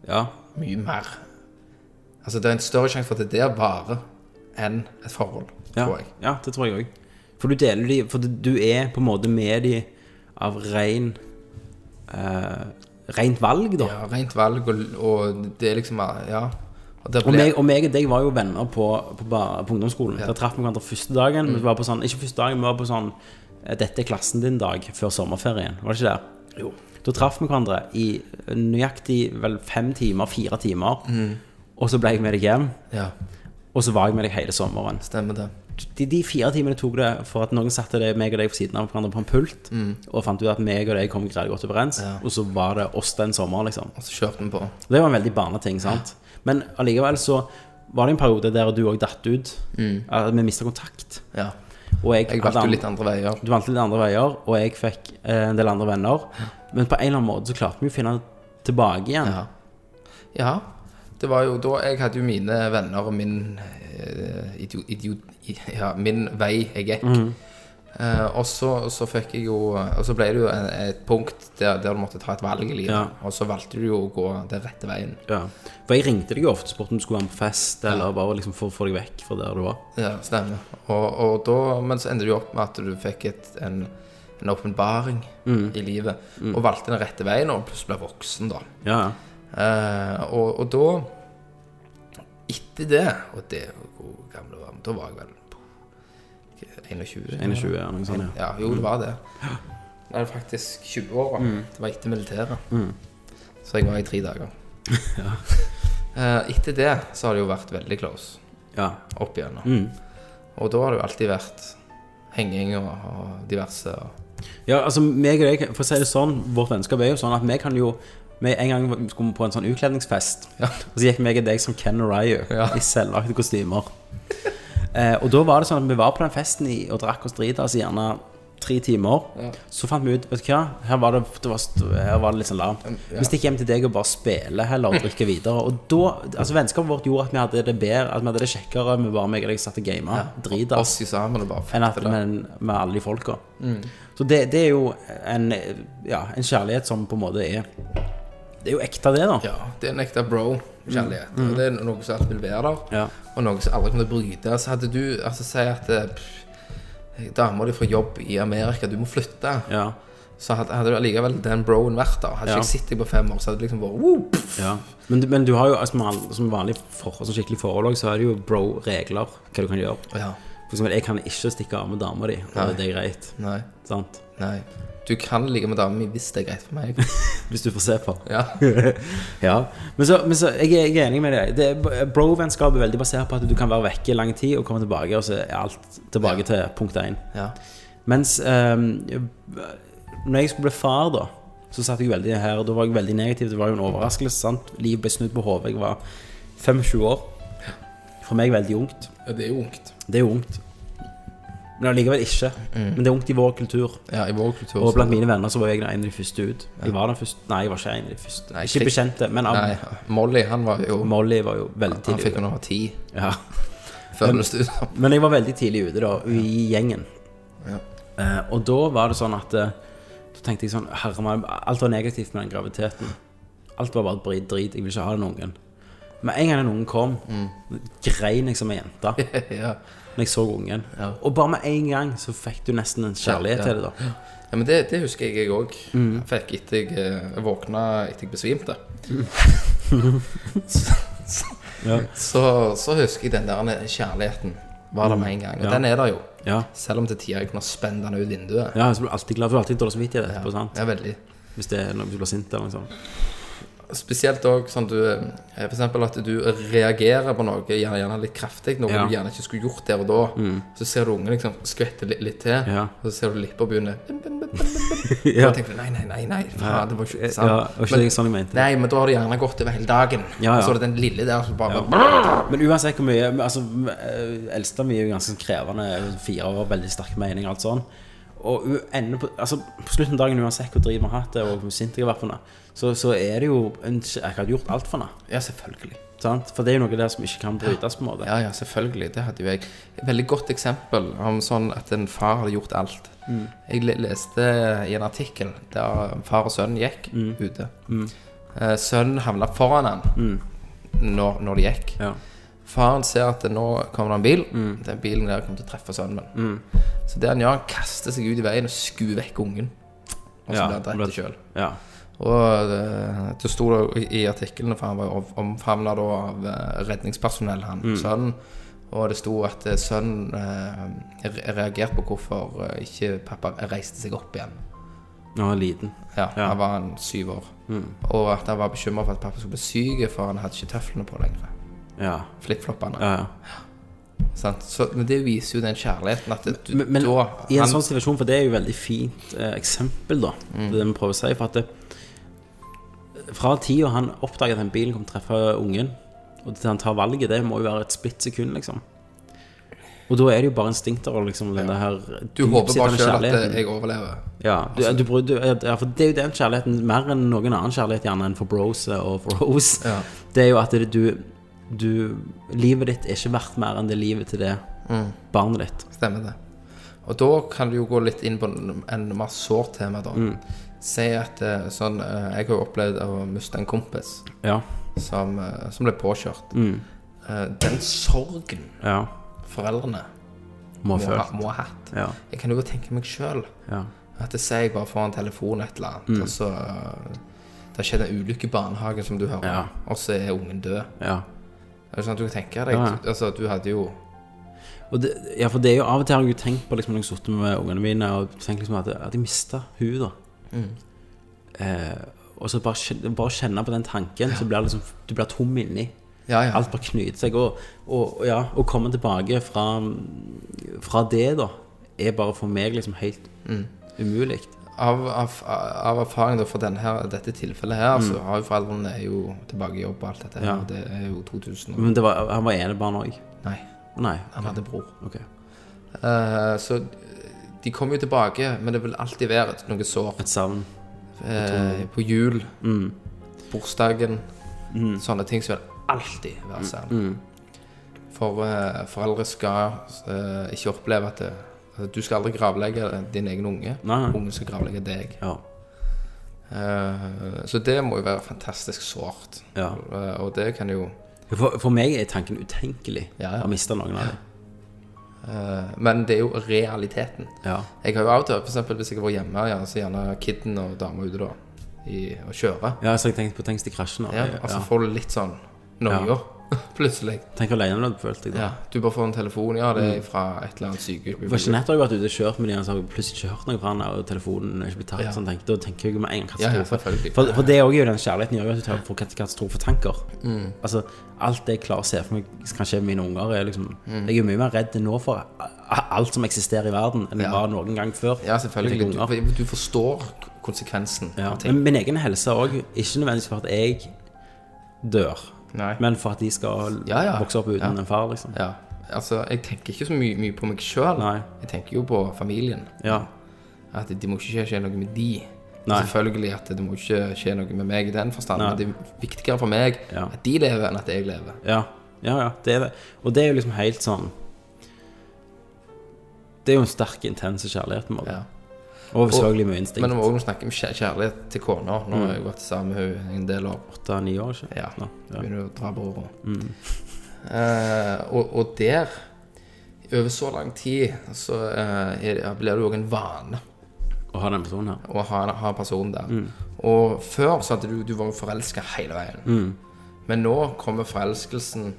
Speaker 1: Ja.
Speaker 4: mye mer. Altså, det er en større sjanse for at det der varer enn et forhold,
Speaker 1: Ja.
Speaker 4: tror jeg.
Speaker 1: ja, det tror jeg òg. For du deler de For du er på en måte med de av rein uh, Rent valg, da.
Speaker 4: Ja, rent valg, og, og det er liksom Ja. Og ble...
Speaker 1: Og meg, og meg og deg var jo venner på, på, på ungdomsskolen. Der traff vi hverandre første dagen.
Speaker 4: Mm.
Speaker 1: Vi var på sånn, ikke første dagen, vi var på sånn eh, 'Dette er klassen din-dag' før sommerferien. Var det ikke det?
Speaker 4: Jo.
Speaker 1: Da traff vi hverandre i nøyaktig vel fem timer, fire timer.
Speaker 4: Mm.
Speaker 1: Og så ble jeg med deg hjem,
Speaker 4: Ja,
Speaker 1: og så var jeg med deg hele sommeren.
Speaker 4: stemmer det.
Speaker 1: De, de fire timene tok det for at noen satte det, meg og deg på siden av hverandre på en pult, og fant ut at meg og deg kom greit godt overens,
Speaker 4: Mm. Ja.
Speaker 1: og så var det oss den sommeren, liksom.
Speaker 4: Og så kjørte vi på.
Speaker 1: Det var en veldig barneting, sant? Men allikevel så var det en periode der du òg datt ut. At vi mista kontakt.
Speaker 4: Ja.
Speaker 1: Og jeg,
Speaker 4: Mm. Jeg valgte jo litt andre veier.
Speaker 1: Du valgte litt andre veier, og jeg fikk eh, en del andre venner. Men på en eller annen måte så klarte vi å finne tilbake igjen.
Speaker 4: Ja. ja. Det var jo da Jeg hadde jo mine venner og min eh, idiot, idiot, Ja, min vei jeg gikk.
Speaker 1: Mm.
Speaker 4: Eh, og så, så fikk jeg jo Og så ble det jo en, et punkt der, der du måtte ta et valg i livet.
Speaker 1: Ja.
Speaker 4: Og så valgte du jo å gå den rette veien.
Speaker 1: Ja. For jeg ringte deg jo ofte og spurte om du skulle være med på fest, eller bare liksom få, få deg vekk fra der du var.
Speaker 4: Ja, stemmer. Og, og da, men så endte det jo opp med at du fikk et, en, en åpenbaring i livet. Og valgte den rette veien, og plutselig ble voksen, da.
Speaker 1: Ja, ja.
Speaker 4: Eh, og, og da Etter det Og det Hvor gammel var? Da var jeg vel 21?
Speaker 1: 21 ja, noe sånt, ja.
Speaker 4: Ja, jo, det var det. Det er faktisk 20 år. Mm. Det var etter militæret. Så jeg var i tre dager. *laughs* Eh, etter det så har det jo vært veldig close
Speaker 1: ja.
Speaker 4: opp igjennom. Og da har det jo alltid vært henging og, og diverse. Og,
Speaker 1: Ja, altså meg og deg, for å si det sånn, vårt vennskap er jo sånn at vi kan jo vi En gang skulle vi på en sånn utkledningsfest,
Speaker 4: Ja.
Speaker 1: og så gikk meg og deg som Ken og Ryu
Speaker 4: Ja.
Speaker 1: i selvlagte kostymer. eh, og da var det sånn at vi var på den festen i, og drakk oss drita altså gjerne tre timer. Så fant vi ut Vet du hva, her var det, det, var, her var det litt sånn larm. Vi stikker hjem til deg og bare spiller heller og drikker videre. Og da Altså Vennskapet vårt gjorde at vi hadde det bedre, at vi hadde det kjekkere med bare meg og deg satt og gama. Drita
Speaker 4: og bare
Speaker 1: enn at
Speaker 4: fette
Speaker 1: med, med alle de folka. Så det, det er jo en, ja, en kjærlighet som på en måte er Det er jo ekte, det, da.
Speaker 4: Ja, det er en ekte bro-kjærlighet. Og Det er noe som alltid vil være der,
Speaker 1: Ja.
Speaker 4: og noe som aldri kommer til å bryte. Altså, hadde du Altså, si at eh, dama di får jobb i Amerika, du må flytte.
Speaker 1: Ja.
Speaker 4: Så hadde, hadde allikevel den broen vært der. Hadde
Speaker 1: Ja.
Speaker 4: ikke jeg sett deg på fem år, så hadde det liksom vært woo,
Speaker 1: ja. Men, men du har jo altså, som vanlig forhold, som skikkelig forhold så er det jo bro-regler hva du kan gjøre.
Speaker 4: Ja.
Speaker 1: For eksempel, jeg kan ikke stikke av med dama di, og det er greit.
Speaker 4: Nei.
Speaker 1: Sant?
Speaker 4: Nei. Du kan ligge med dama min hvis det er greit for meg. *laughs*
Speaker 1: Hvis du får se på.
Speaker 4: Ja. *laughs*
Speaker 1: Ja, men så, men så jeg, er, jeg er enig med deg. Det- Bro-vennskap er veldig basert på at du kan være vekke i lang tid og komme tilbake, og så er alt tilbake
Speaker 4: Ja.
Speaker 1: til punkt én.
Speaker 4: ja.
Speaker 1: Mens um, når jeg skulle bli far, da, så satt jeg veldig her, og da var jeg veldig negativ. Det var jo en overraskelse. sant? Livet ble snudd på hodet. Jeg var 25 år. For meg veldig ungt.
Speaker 4: ja. Det er jo ungt.
Speaker 1: Det er ungt. Men allikevel ikke. Men det er ungt i vår kultur.
Speaker 4: Ja, i vår kultur.
Speaker 1: Og blant mine venner så var jeg en av de første ut. Jeg var den første Nei, jeg var ikke en av de første.
Speaker 4: Nei,
Speaker 1: ikke bekjente, men av
Speaker 4: Nei, Molly, han var jo
Speaker 1: Molly var jo veldig
Speaker 4: Han
Speaker 1: tidlig
Speaker 4: fikk jo
Speaker 1: ute.
Speaker 4: var ti
Speaker 1: Ja. *laughs*
Speaker 4: før det ut
Speaker 1: Men jeg var veldig tidlig ute da, i gjengen.
Speaker 4: Ja.
Speaker 1: Eh, og da var det sånn at eh, Da tenkte jeg sånn Herre meg, alt var negativt med den graviditeten. Alt var bare drit, drit. Jeg vil ikke ha den ungen. Med en gang den ungen kom, grein jeg som ei jente *laughs*
Speaker 4: ja.
Speaker 1: Når jeg så ungen.
Speaker 4: Ja.
Speaker 1: Og bare med en gang så fikk du nesten en kjærlighet til det. da
Speaker 4: ja, men det, det husker jeg jeg òg.
Speaker 1: Mm.
Speaker 4: Fikk etter jeg eh, våkna etter jeg besvimte. så, *laughs* så,
Speaker 1: Ja.
Speaker 4: så, så husker jeg den der kjærligheten var der med en gang. Og den er der jo.
Speaker 1: Ja.
Speaker 4: Selv om til tider jeg kunne spenne den ut vinduet.
Speaker 1: ja, så blir du alltid glad. for alltid dårlig samvittighet etterpå, sant?
Speaker 4: Ja, veldig.
Speaker 1: Hvis det er når du blir sint eller noe sånt.
Speaker 4: Spesielt òg sånn du eh, eksempel at du reagerer på noe gjerne, gjerne litt kraftig, noe
Speaker 1: Ja. Mm.
Speaker 4: du gjerne ikke skulle gjort der og da. Så ser du ungen liksom skvette litt, litt til,
Speaker 1: Ja.
Speaker 4: og så ser du lippa begynne *laughs*
Speaker 1: Ja.
Speaker 4: Og tenker du, nei, nei, nei, nei, faen, det var ikke sant.
Speaker 1: Ja, var ikke
Speaker 4: Men-
Speaker 1: det sånn jeg mente.
Speaker 4: Nei, men da har det gjerne gått over hele dagen.
Speaker 1: Ja.
Speaker 4: Og så er det den lille der som bare
Speaker 1: Men uansett hvor mye Altså, Eldsta mi er jo ganske krevende. Fire år, veldig sterk mening, alt sånn. Og ender på, altså, på slutten av dagen, uansett hvor drit vi har hatt det, og hvor sint jeg har vært på henne, så, så er det jo en, Jeg hadde gjort alt for henne.
Speaker 4: Ja, selvfølgelig.
Speaker 1: Sant? For det er jo noe der som ikke kan brytes, på en måte.
Speaker 4: Ja, ja, selvfølgelig. Det hadde jo jeg. Et veldig godt eksempel om sånn at en far hadde gjort alt.
Speaker 1: Mm.
Speaker 4: Jeg leste i en artikkel der far og sønn gikk
Speaker 1: Mm.
Speaker 4: ute. Mm. Sønnen havna foran han når, når de gikk.
Speaker 1: Ja.
Speaker 4: Faren ser at nå kommer det en bil.
Speaker 1: Mm.
Speaker 4: Den bilen der kommer til å treffe sønnen min. Så det han gjør, han kaster seg ut i veien og skuer vekk ungen. Og så
Speaker 1: Ja,
Speaker 4: blir han drept sjøl.
Speaker 1: ja.
Speaker 4: Og det, det sto i artikkelen, for han var omfavna av eh, redningspersonell, han
Speaker 1: Mm.
Speaker 4: sønnen. Og det sto at eh, sønnen eh, reagerte på hvorfor eh, ikke pappa reiste seg opp igjen.
Speaker 1: Når han var liten.
Speaker 4: Ja,
Speaker 1: Ja. Mm.
Speaker 4: Han var en syv år. Og at han var bekymra for at pappa skulle bli syk, for han hadde ikke tøflene på lenger.
Speaker 1: Ja.
Speaker 4: Flipfloppene.
Speaker 1: ja, ja.
Speaker 4: Så, men det viser jo den kjærligheten at du,
Speaker 1: Men, men
Speaker 4: da
Speaker 1: i en
Speaker 4: han-
Speaker 1: sånn situasjon, for det er jo et veldig fint eh, eksempel, da,
Speaker 4: Mm.
Speaker 1: det vi prøver å si, for at det, fra tida han oppdager at den bilen kommer til å treffe ungen, og til han tar valget, det må jo være et splitt sekund, liksom. Og da er det jo bare instinkter og liksom den her
Speaker 4: Du håper bare sjøl at eh, jeg overlever.
Speaker 1: Ja, du, du, bryr- du, ja, for det er jo den kjærligheten, mer enn noen annen kjærlighet gjerne enn for bros og for Rose,
Speaker 4: Ja.
Speaker 1: det er jo at det, du, du Livet ditt er ikke verdt mer enn det livet til det
Speaker 4: Mm.
Speaker 1: barnet ditt.
Speaker 4: Stemmer det. Og da kan du jo gå litt inn på en, en mer sårt tema, da.
Speaker 1: Mm.
Speaker 4: Si at eh, sånn eh, Jeg har jo opplevd å miste en kompis
Speaker 1: Ja.
Speaker 4: som, eh, som ble påkjørt.
Speaker 1: Mm.
Speaker 4: Den sorgen
Speaker 1: Ja.
Speaker 4: foreldrene
Speaker 1: Må
Speaker 4: må,
Speaker 1: ha
Speaker 4: må ha hatt
Speaker 1: Ja.
Speaker 4: Jeg kan jo godt tenke meg sjøl
Speaker 1: Ja.
Speaker 4: at det sier jeg bare får en telefon et eller annet,
Speaker 1: Mm.
Speaker 4: og så Det har skjedd en ulykke i barnehagen, som du hører, og så er ungen død.
Speaker 1: ja.
Speaker 4: Er det sånn at du kan tenke deg. Altså, du hadde jo
Speaker 1: Og det, ja, for det er jo av og til har jeg jo tenkt på liksom, når jeg har sittet med ungene mine og tenkt liksom at, at jeg mista hun da. Eh, og så bare, bare kjenne på den tanken, så blir liksom, du blir tom inni.
Speaker 4: Ja, ja.
Speaker 1: Alt bare knyter seg. Og, og, ja, å komme tilbake fra, fra det, da, er bare for meg liksom helt umulig.
Speaker 4: Av, av, av erfaring da, denne her, dette tilfellet her,
Speaker 1: Mm.
Speaker 4: så har jo foreldrene er jo tilbake i jobb og alt dette.
Speaker 1: Ja.
Speaker 4: og Det er jo 2000 og...
Speaker 1: Men det var, han var enebarn òg.
Speaker 4: Nei,
Speaker 1: Nei.
Speaker 4: han hadde bror.
Speaker 1: Okay.
Speaker 4: Uh, så de kommer jo tilbake, men det vil alltid være noe sår.
Speaker 1: Et savn.
Speaker 4: Eh, på jul,
Speaker 1: Mm.
Speaker 4: bursdagen, sånne ting som vil alltid være savn.
Speaker 1: Mm.
Speaker 4: For eh, foreldre skal eh, ikke oppleve at det, at du skal aldri gravlegge din egen unge.
Speaker 1: Nei, nei.
Speaker 4: Ungen skal gravlegge deg.
Speaker 1: Ja.
Speaker 4: Eh, så det må jo være fantastisk sårt.
Speaker 1: Ja.
Speaker 4: Eh, og det kan jo
Speaker 1: For, for meg er tanken utenkelig
Speaker 4: Ja, ja.
Speaker 1: å miste noen av dem.
Speaker 4: Eh, Men det er jo realiteten.
Speaker 1: Ja.
Speaker 4: Jeg har jo av og til, eksempel hvis jeg var hjemme, ja, så gjerne kiden og dama ute da, i, og kjøre.
Speaker 1: ja, så jeg tenkte på tenk i krasjen.
Speaker 4: Ja, altså får du litt sånn noia, *laughs* plutselig.
Speaker 1: Tenk hvor alene du hadde følt deg da.
Speaker 4: Ja, du bare får en telefon, ja, det er fra et eller annet sykehus.
Speaker 1: Jeanette har jo vært ute og kjørt med dem og så har jeg plutselig ikke hørt noe fra henne, og telefonen er ikke blitt tatt.
Speaker 4: Ja.
Speaker 1: Sånn, tenk, da tenker jeg jo med en gang
Speaker 4: Ja, ja,
Speaker 1: katastrofe.
Speaker 4: selvfølgelig.
Speaker 1: for, for det er jo den kjærligheten gjør at du tar for kat- katastrofetanker.
Speaker 4: Mm.
Speaker 1: Altså, alt det jeg klarer å se for meg kan skje med mine unger, er liksom
Speaker 4: Mm.
Speaker 1: Jeg er mye mer redd nå for alt som eksisterer i verden, enn jeg
Speaker 4: Ja.
Speaker 1: var noen gang før.
Speaker 4: Ja, selvfølgelig. Du, du forstår konsekvensen
Speaker 1: Ja. Men min egen helse òg, ikke nødvendigvis for at jeg dør,
Speaker 4: Nei.
Speaker 1: men for at de skal
Speaker 4: Ja, ja.
Speaker 1: vokse opp uten
Speaker 4: Ja.
Speaker 1: en far, liksom.
Speaker 4: Ja, altså, jeg tenker ikke så mye, mye på meg sjøl.
Speaker 1: Nei.
Speaker 4: Jeg tenker jo på familien.
Speaker 1: Ja.
Speaker 4: At det må ikke skje noe med de.
Speaker 1: Nei.
Speaker 4: Selvfølgelig at det må ikke skje noe med meg i den forstand.
Speaker 1: Nei.
Speaker 4: Men det er viktigere for meg
Speaker 1: Ja.
Speaker 4: at de lever, enn at jeg lever.
Speaker 1: Ja, ja, ja, det er det. Og det er jo liksom helt sånn Det er jo en sterk, intense kjærlighet. på en måte.
Speaker 4: Ja.
Speaker 1: Selvfølgelig mye instinkt.
Speaker 4: Men når vi også snakker om kjærlighet til kona Nå har jeg vært sammen med henne en del år.
Speaker 1: Åtte-ni år, ikke
Speaker 4: Ja,
Speaker 1: Nå,
Speaker 4: begynner å dra på året. Eh, og, og der, over så lang tid, så eh, blir det òg en vane
Speaker 1: Å ha den personen her.
Speaker 4: å ha, ha personen der. Og før så hadde du, du var jo forelska hele veien. Men nå kommer forelskelsen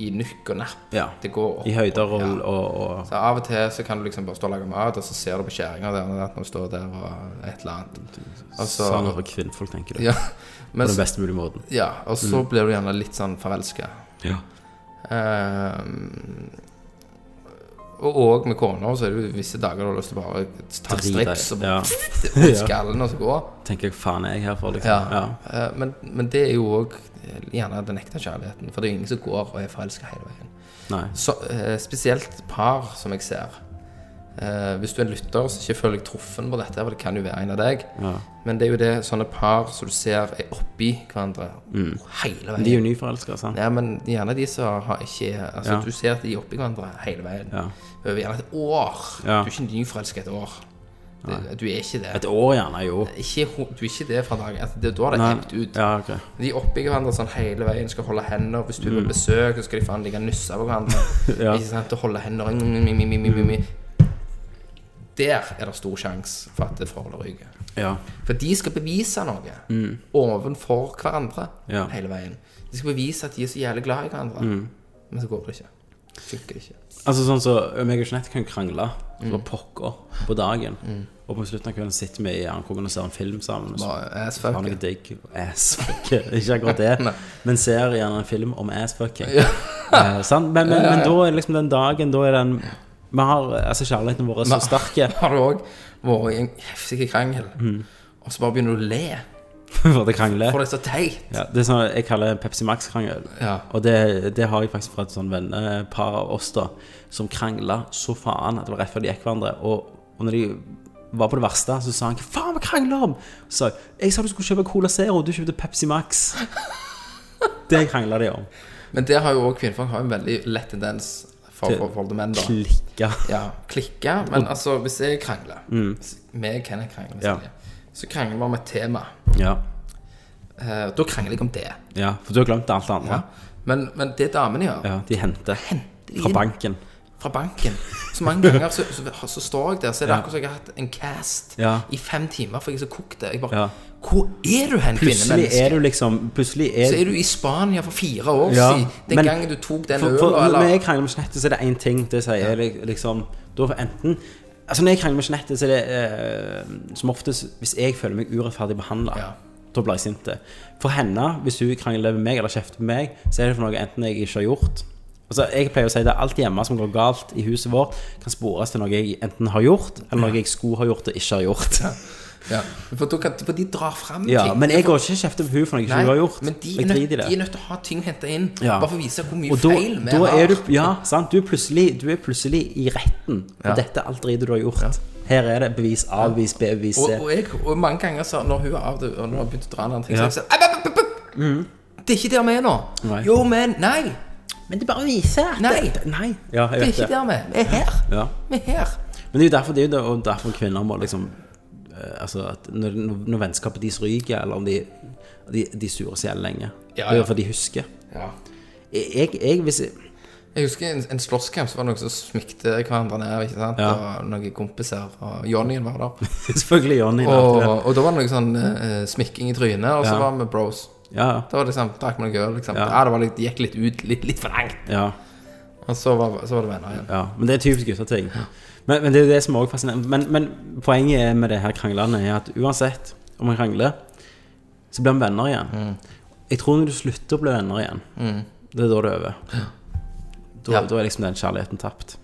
Speaker 4: i nykk og napp.
Speaker 1: Ja.
Speaker 4: Det går opp.
Speaker 1: I høyder og,
Speaker 4: Ja.
Speaker 1: og, og
Speaker 4: Så av og til så kan du liksom bare stå og lage mat, og så ser du på skjæringa der når du står der og et eller annet. Også,
Speaker 1: Sånn over kvinnfolk, tenker du.
Speaker 4: ja,
Speaker 1: På den beste mulige måten.
Speaker 4: ja, og så blir du gjerne litt sånn forelska.
Speaker 1: Ja.
Speaker 4: Ehm, og og med kona så er det jo visse dager du har lyst til å bare ta en strips og *laughs* *laughs*
Speaker 1: Ja.
Speaker 4: skallen og så gå.
Speaker 1: Tenker jeg, faen er jeg her for, liksom.
Speaker 4: Ja.
Speaker 1: Ja.
Speaker 4: Eh, men, men det er jo òg gjerne den ekte kjærligheten. For det er jo ingen som går og er forelska hele veien. Så, eh, spesielt par som jeg ser. Eh, hvis du er en lytter som ikke føler deg truffen på dette, for det kan jo være en av deg,
Speaker 1: Ja.
Speaker 4: men det er jo det sånne par som du ser er oppi hverandre hele veien.
Speaker 1: De er jo nyforelska, sant?
Speaker 4: Ja, men gjerne de som har ikke Altså,
Speaker 1: Ja.
Speaker 4: du ser at de er oppi hverandre hele veien.
Speaker 1: Ja.
Speaker 4: Over gjerne et år. Du er ikke nyforelska et år. Det, du er ikke det.
Speaker 1: Et år gjerne, jo.
Speaker 4: Ikke, du er ikke det fra dagen altså, det, Da har det ebbet ut.
Speaker 1: Ja, ok.
Speaker 4: De er oppi hverandre sånn hele veien, skal holde hender. Hvis du er på besøk, så skal de faen ligge og nusse på hverandre.
Speaker 1: Mm. *laughs* Ja.
Speaker 4: Ikke sant? Og holde hender mm, mm, mm, mm, mm, mm. Der er det stor sjanse for at det forholdet ryker.
Speaker 1: Ja.
Speaker 4: For de skal bevise noe ovenfor hverandre
Speaker 1: Mm. Ja.
Speaker 4: hele veien. De skal bevise at de er så jævlig glad i hverandre.
Speaker 1: Mm.
Speaker 4: Men så går det ikke. Funker ikke.
Speaker 1: Altså sånn så meg og Jeanette kan krangle
Speaker 4: Mm.
Speaker 1: pokker på dagen. Og på slutten av kvelden sitter vi i armkroken og ser en film sammen. Så har noe digg. Assfuck. *laughs* Ikke akkurat det, men ser gjerne en film om assfucking. Eh, men, Men, men, men da er liksom den dagen Da er den Vi har altså kjærligheten vår er så sterk. *laughs*
Speaker 4: Har du òg vært i en heftig krangel,
Speaker 1: Mm.
Speaker 4: og så bare begynner du å le? *laughs*
Speaker 1: for det krangler.
Speaker 4: For det er så teit.
Speaker 1: Ja, det er sånn jeg kaller Pepsi Max-krangel.
Speaker 4: Ja.
Speaker 1: Og det, det har jeg faktisk fra et sånn vennepar av oss da som krangla så faen at det var rett før de gikk hverandre. Og, og når de var på det verste, så sa han 'Hva faen vi krangler om?' Så sa jeg 'Jeg sa du skulle kjøpe Cola Zero, du kjøpte Pepsi Max'. *laughs* Det krangla de om.
Speaker 4: Men der har jo òg kvinnfolk har en veldig lett tendens for menn. da
Speaker 1: Klikke.
Speaker 4: Ja, klikke. Men altså, hvis jeg krangler Med Kenneth krangler,
Speaker 1: Mm. Ja.
Speaker 4: Så krangler vi om et tema.
Speaker 1: Ja.
Speaker 4: Eh, da krangler jeg om det.
Speaker 1: ja, for du har glemt alt det andre.
Speaker 4: Ja. Men, men det damene gjør
Speaker 1: Ja, de henter
Speaker 4: de
Speaker 1: fra banken.
Speaker 4: Fra banken Så mange ganger så, så, så står jeg der, så er det akkurat som jeg har hatt en cast
Speaker 1: Ja.
Speaker 4: i fem timer, for jeg er så kokt. Jeg bare
Speaker 1: Ja.
Speaker 4: Hvor er du hen, kvinnemenneske?
Speaker 1: er du liksom Plutselig er
Speaker 4: Så er du i Spania for fire år
Speaker 1: Ja,
Speaker 4: siden. Den
Speaker 1: men-
Speaker 4: gangen du tok den
Speaker 1: øla,
Speaker 4: eller
Speaker 1: når jeg krangler med Jeanette, så er det én ting. Det sier jeg liksom Da enten Altså Når jeg krangler med Jeanette, så er det eh, som oftest Hvis jeg føler meg urettferdig behandla,
Speaker 4: Ja.
Speaker 1: da blir jeg sint. For henne, hvis hun krangler med meg eller kjefter med meg, så er det for noe enten jeg ikke har gjort Altså Jeg pleier å si det alt hjemme som går galt i huset vårt, kan spores til noe jeg enten har gjort, eller noe jeg skulle ha gjort og ikke har gjort.
Speaker 4: ja. for, da kan, for de drar fram
Speaker 1: Ja,
Speaker 4: ting.
Speaker 1: Men jeg går ikke og kjefter på hun for noe jeg ikke har gjort.
Speaker 4: Men de er, nødt, de er nødt til å ha ting henta inn,
Speaker 1: Ja.
Speaker 4: bare for å vise hvor mye
Speaker 1: da,
Speaker 4: feil vi har.
Speaker 1: er du Ja, sant. Du er plutselig, du er plutselig i retten. Og
Speaker 4: Ja.
Speaker 1: dette er alt dritet du har gjort. Her er det bevis A, bevis B, bevis C.
Speaker 4: og, og, jeg, og mange ganger så når hun har når hun begynt å dra en annen ting,
Speaker 1: Ja.
Speaker 4: så har jeg sagt «App, app, app, app! Det er ikke der vi er nå.
Speaker 1: Nei.
Speaker 4: Jo, men Nei!
Speaker 1: Men det bare viser at
Speaker 4: Nei.
Speaker 1: det, Nei. Ja, jeg
Speaker 4: Det er ikke
Speaker 1: det.
Speaker 4: der vi er. Vi er her.
Speaker 1: Ja.
Speaker 4: Vi er her.
Speaker 1: Men det er jo derfor, det er jo derfor kvinner må liksom eh, Altså at når, når vennskapet deres ryker, eller om de De, de surer seg jævlig lenge.
Speaker 4: Ja,
Speaker 1: Det er jo for de husker.
Speaker 4: Ja.
Speaker 1: Jeg, jeg hvis jeg,
Speaker 4: Jeg husker en, en slåsskamp så var det noen som smikte hverandre ned. ikke sant?
Speaker 1: Ja.
Speaker 4: Og noen kompiser. Og Johnnyen var der. *laughs*
Speaker 1: Selvfølgelig Johnny.
Speaker 4: Og, og da var det noe sånn uh, smikking i trynet, og så
Speaker 1: Ja.
Speaker 4: var vi bros.
Speaker 1: Ja,
Speaker 4: var det liksom, drakk vi noe øl. Liksom. Ja.
Speaker 1: Ja.
Speaker 4: det, var litt, det gikk litt ut, litt, litt for langt.
Speaker 1: ja,
Speaker 4: Og så var, så var det venner igjen.
Speaker 1: ja. Men det er typisk gutteting. Men, men det er jo det som også fascinerende. Men, men poenget med det her kranglene er at uansett om man krangler, så blir man venner igjen. Jeg tror når du slutter å bli venner igjen, det er da det er over. Da,
Speaker 4: Ja.
Speaker 1: da er liksom den kjærligheten tapt.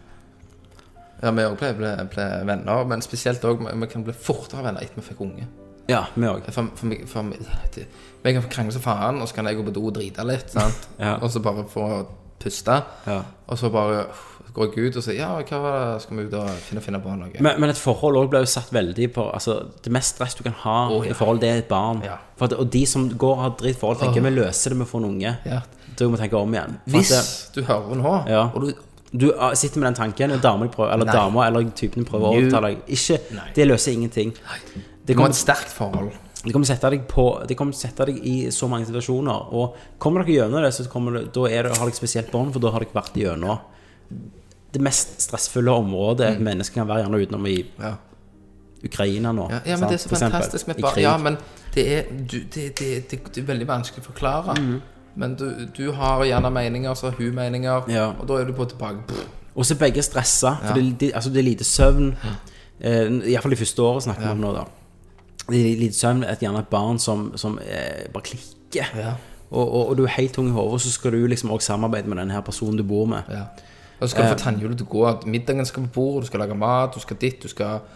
Speaker 4: Ja, Vi òg ble, ble, ble venner, men spesielt òg vi kan bli fortere venner etter vi fikk unge.
Speaker 1: Ja, vi òg.
Speaker 4: For, for, meg- for, meg- Vi kan krangle som faen, og så kan jeg gå på do og drite litt. sant? *laughs*
Speaker 1: Ja.
Speaker 4: Og så bare få puste.
Speaker 1: Ja.
Speaker 4: Og så bare uff, går jeg ut og sier Ja, hva var det? Skal vi ut og finne, finne på noe?
Speaker 1: Men, men et forhold også ble jo satt veldig på Altså, Det mest stress du kan ha
Speaker 4: Å, ja.
Speaker 1: i forhold, det er et barn.
Speaker 4: Ja.
Speaker 1: For at, og de som går og har drittforhold, tenker vi løser det med å få en unge.
Speaker 4: Ja.
Speaker 1: Da må vi tenke om igjen. For
Speaker 4: Hvis
Speaker 1: at
Speaker 4: du hører nå,
Speaker 1: Ja.
Speaker 4: og du
Speaker 1: du ah, sitter med den tanken, og dama prøver Eller
Speaker 4: Nei.
Speaker 1: dama eller typen prøver å overtale deg. Ikke Det løser ingenting. Det kommer,
Speaker 4: et sterkt forhold.
Speaker 1: De kommer sette deg på De kommer sette deg i så mange situasjoner. Og kommer dere gjennom det, så kommer det, da er det, har dere spesielt bånd, for da har dere vært gjennom det mest stressfulle området mm. mennesker kan være gjerne utenom i
Speaker 4: Ja.
Speaker 1: Ukraina nå.
Speaker 4: Ja, ja, men
Speaker 1: sant?
Speaker 4: det er så
Speaker 1: For
Speaker 4: fantastisk med barn. Ja, men det er, du, det, det, det, det er veldig vanskelig å forklare.
Speaker 1: Mm.
Speaker 4: Men du, du har gjerne meninger, så har hun meninger,
Speaker 1: Ja.
Speaker 4: og da er du på tilbake.
Speaker 1: Og så er begge stressa, for det, altså det er lite søvn. Eh, Iallfall de første årene snakker vi om nå, da. Lite søvn, et, gjerne et barn som, som eh, bare klikker.
Speaker 4: Ja.
Speaker 1: Og, og, og du er helt tung i hodet, så skal du liksom også samarbeide med den her personen du bor med.
Speaker 4: Ja. Og så skal du få tannhjulet til å gå. at Middagen skal på bordet, du skal lage mat, du skal dit, du skal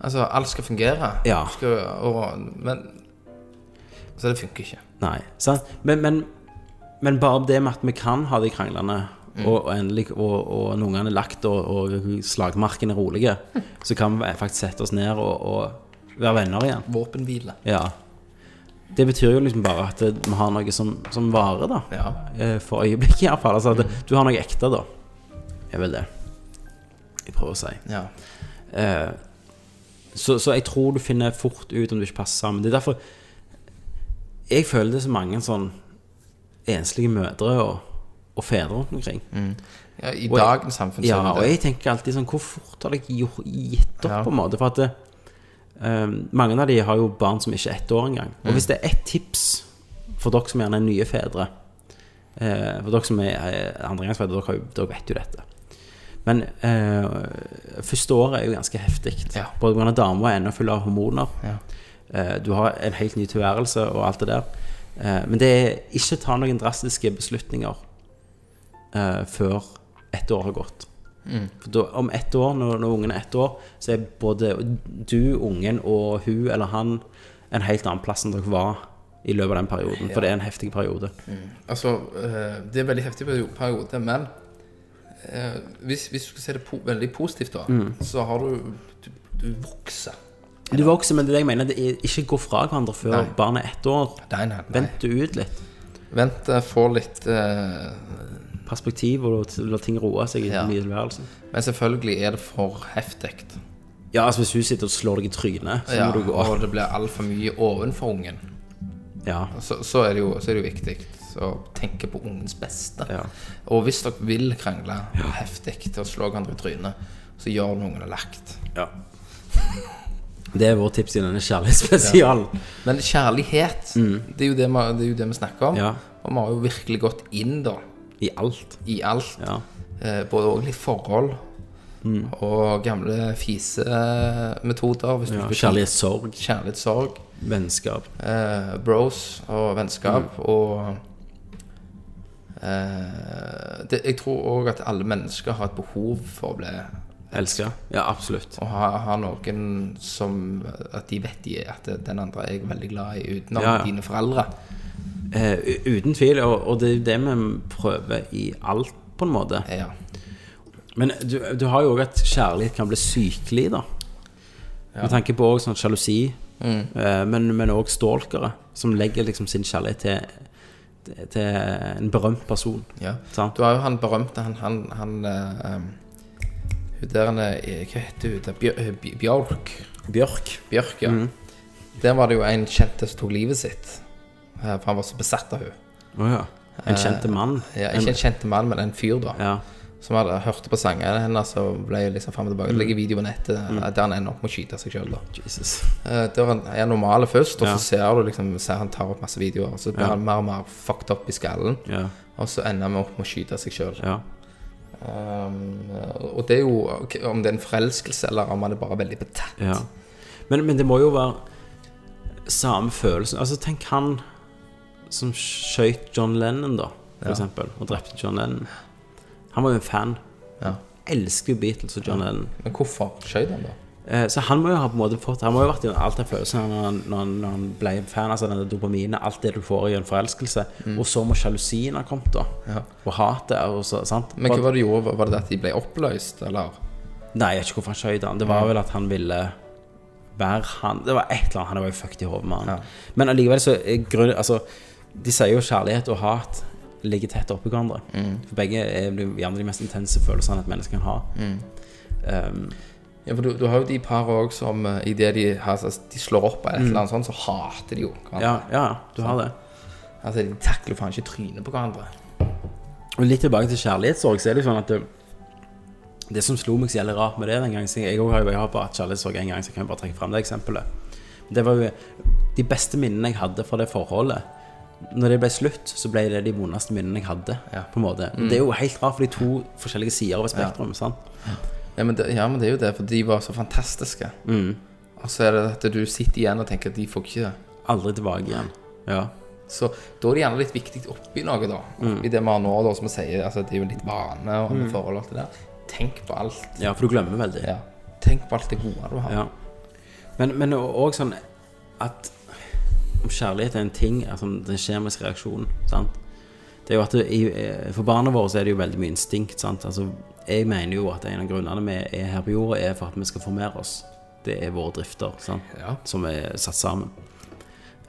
Speaker 4: Altså, alt skal fungere.
Speaker 1: Ja.
Speaker 4: Skal, og, men Så det funker ikke.
Speaker 1: Nei, sant? Men, men, men bare det med at vi kan ha de kranglene, og, og endelig Og, og ungene er lagt, og, og slagmarken er rolige, *laughs* så kan vi faktisk sette oss ned og være venner igjen.
Speaker 4: Våpenhvile.
Speaker 1: Ja. Det betyr jo liksom bare at vi har noe som, som varer, da.
Speaker 4: Ja.
Speaker 1: Eh, For øyeblikket, iallfall. Altså at du har noe ekte, da. Er vel det jeg prøver å si.
Speaker 4: ja.
Speaker 1: Eh, så, så jeg tror du finner fort ut om du ikke passer sammen. Det er derfor jeg føler det er så mange sånn enslige mødre og, og fedre rundt omkring.
Speaker 4: ja I
Speaker 1: Og jeg-
Speaker 4: dagens samfunn så
Speaker 1: Ja,
Speaker 4: er
Speaker 1: og
Speaker 4: det.
Speaker 1: jeg tenker alltid sånn Hvor fort har dere gjort- gitt opp,
Speaker 4: Ja.
Speaker 1: på en måte? For at det, eh, mange av de har jo barn som ikke er ett år engang. Og hvis det er ett tips for dere som gjerne er nye fedre uh, For dere som er andregangsfedre, dere, jo- dere vet jo dette. Men uh, første året er jo ganske heftig.
Speaker 4: Ja.
Speaker 1: Både pga. dama er ennå full av hormoner.
Speaker 4: Ja.
Speaker 1: Uh, du har en helt ny tilværelse og alt det der. Men det er ikke ta noen drastiske beslutninger før ett år har gått. For da, om ett år, når, når ungen er ett år, så er både du, ungen og hun eller han en helt annen plass enn dere var i løpet av den perioden. For det er en heftig periode.
Speaker 4: Altså, eh, det er en veldig heftig periode, men eh, hvis, hvis du skal se det po veldig positivt, da,
Speaker 1: Mm.
Speaker 4: så har du Du, du vokser.
Speaker 1: Du vokser, men det er det jeg mener, det er ikke gå fra hverandre før
Speaker 4: Nei.
Speaker 1: barnet er ett år.
Speaker 4: Nei, nei, nei.
Speaker 1: Vent det ut litt.
Speaker 4: Vent, eh, få litt eh,
Speaker 1: Perspektiv og la ting roe seg i
Speaker 4: Ja.
Speaker 1: den nye tilværelsen.
Speaker 4: Men selvfølgelig er det for heftig.
Speaker 1: Ja, altså hvis hun sitter og slår deg i trynet, så
Speaker 4: Ja,
Speaker 1: må du gå.
Speaker 4: og det blir altfor mye ovenfor ungen.
Speaker 1: Ja.
Speaker 4: Så, så, er det jo, så er det jo viktig å tenke på ungens beste.
Speaker 1: Ja.
Speaker 4: Og hvis dere vil krangle heftig til å slå hverandre i trynet, så gjør det ungen har lagt.
Speaker 1: ja. Det er vårt tips i denne kjærlighetsspesialen.
Speaker 4: Men kjærlighet, det, er vi, det er jo det vi snakker om.
Speaker 1: Mm. Ja.
Speaker 4: Og vi har jo virkelig gått inn da
Speaker 1: I alt.
Speaker 4: i alt.
Speaker 1: Ja.
Speaker 4: Eh, både òg litt forhold og gamle fisemetoder. hvis
Speaker 1: ja. Kjærlighetssorg,
Speaker 4: Kjærlighetssorg.
Speaker 1: vennskap.
Speaker 4: eh, bros og vennskap
Speaker 1: Mm.
Speaker 4: og eh, det, Jeg tror òg at alle mennesker har et behov for å bli
Speaker 1: Elska. Ja, absolutt.
Speaker 4: Å ha, ha noen som At de vet de, at den andre er jeg veldig glad i, utenom
Speaker 1: Ja, ja.
Speaker 4: dine foreldre.
Speaker 1: Eh, uten tvil, og, og det er det vi prøver i alt, på en måte.
Speaker 4: Ja.
Speaker 1: Men du, du har jo òg at kjærlighet kan bli sykelig, da. Med tanke på også sånn sjalusi, eh, men men òg stalkere, som legger liksom sin kjærlighet til, til en berømt person.
Speaker 4: ja.
Speaker 1: Sant?
Speaker 4: Du har jo han berømte Han, han, han uh, der han er- Hva heter hun? Bjør, eh, Bjørk.
Speaker 1: Bjørk.
Speaker 4: Bjørk, ja.
Speaker 1: Mm.
Speaker 4: Der var det jo en kjente som tok livet sitt. Eh, For han var så besatt av henne.
Speaker 1: Oh, ja. En kjente mann.
Speaker 4: ja, Ikke en kjent mann, men en fyr, da.
Speaker 1: Ja.
Speaker 4: Som hadde hørte på sangene hennes og ble liksom frem og tilbake. Det ligger video på nettet mm. der han ender opp med å skyte seg sjøl.
Speaker 1: Jesus.
Speaker 4: Der han er normale først, og så ser du liksom ser han tar opp masse videoer. Og så blir han mer og mer fucked up i skallen.
Speaker 1: Ja.
Speaker 4: Og så ender han opp med å skyte seg sjøl. Um, og det er jo Om det er en forelskelse, eller om han er bare veldig betatt.
Speaker 1: Ja. Men, men det må jo være samme følelse Altså, tenk han som skøyt John Lennon, da, for
Speaker 4: Ja.
Speaker 1: eksempel, og drepte John Lennon. Han var jo en fan.
Speaker 4: Ja.
Speaker 1: Elsker Beatles og John Lennon.
Speaker 4: Men hvorfor skøyt han, da?
Speaker 1: Eh, Så han må jo ha på en måte fått Han må jo ha vært i alt den følelsen når han, når, han, når han ble en fan. Altså denne dopaminet, alt det du får i en forelskelse. Og så må sjalusien ha kommet, da.
Speaker 4: Mm. Ja.
Speaker 1: Og hatet. Og så, sant?
Speaker 4: Men hva var det gjorde? Var det det at de ble oppløst, eller?
Speaker 1: Nei, jeg vet ikke hvorfor han skøyt han. Det var vel at han ville være han Det var et eller annet. Han var jo fucked i hodet med han.
Speaker 4: Ja.
Speaker 1: Men allikevel så er grunn, Altså, de sier jo kjærlighet og hat ligger tett oppi hverandre. For begge er gjerne de mest intense følelsene et menneske kan ha. Um,
Speaker 4: Ja, for du, du har jo de par òg som uh, idet de, altså, de slår opp av et eller annet sånt, så hater de jo hverandre.
Speaker 1: ja, ja, du har det.
Speaker 4: Altså, de takler faen ikke trynet på hverandre.
Speaker 1: Og litt tilbake til kjærlighetssorg, så er det jo sånn at det, det som slo meg så jævlig rart med det den gangen Jeg har jo jeg hatt kjærlighetssorg en gang, så jeg kan jo bare trekke fram det eksempelet. Det var jo De beste minnene jeg hadde fra det forholdet, når det ble slutt, så ble det de vondeste minnene jeg hadde.
Speaker 4: Ja.
Speaker 1: På en måte Det er jo helt rart, for de to forskjellige sider av et spektrum. sant?
Speaker 4: Ja men, det, ja, men det er jo det, for de var så fantastiske.
Speaker 1: Mm.
Speaker 4: Og så er det at du sitter igjen og tenker at de får ikke.
Speaker 1: Aldri tilbake igjen. Ja.
Speaker 4: Så da er det gjerne litt viktig oppi noe, da. Oppi det vi har nå, da, som vi sier. Altså, det er jo litt vane og mm. forhold og alt det der. Tenk på alt.
Speaker 1: ja, for du glemmer veldig.
Speaker 4: Ja. Tenk på alt det gode du har.
Speaker 1: Ja. Men, men òg sånn at om kjærlighet er en ting, altså den kjemiske reaksjonen, sant? Det er jo at det, eh, For barna våre så er det jo veldig mye instinkt. sant? Altså, jeg mener jo at en av grunnene vi er her på jorda, er for at vi skal formere oss. Det er våre drifter sant?
Speaker 4: Ja.
Speaker 1: som er satt sammen.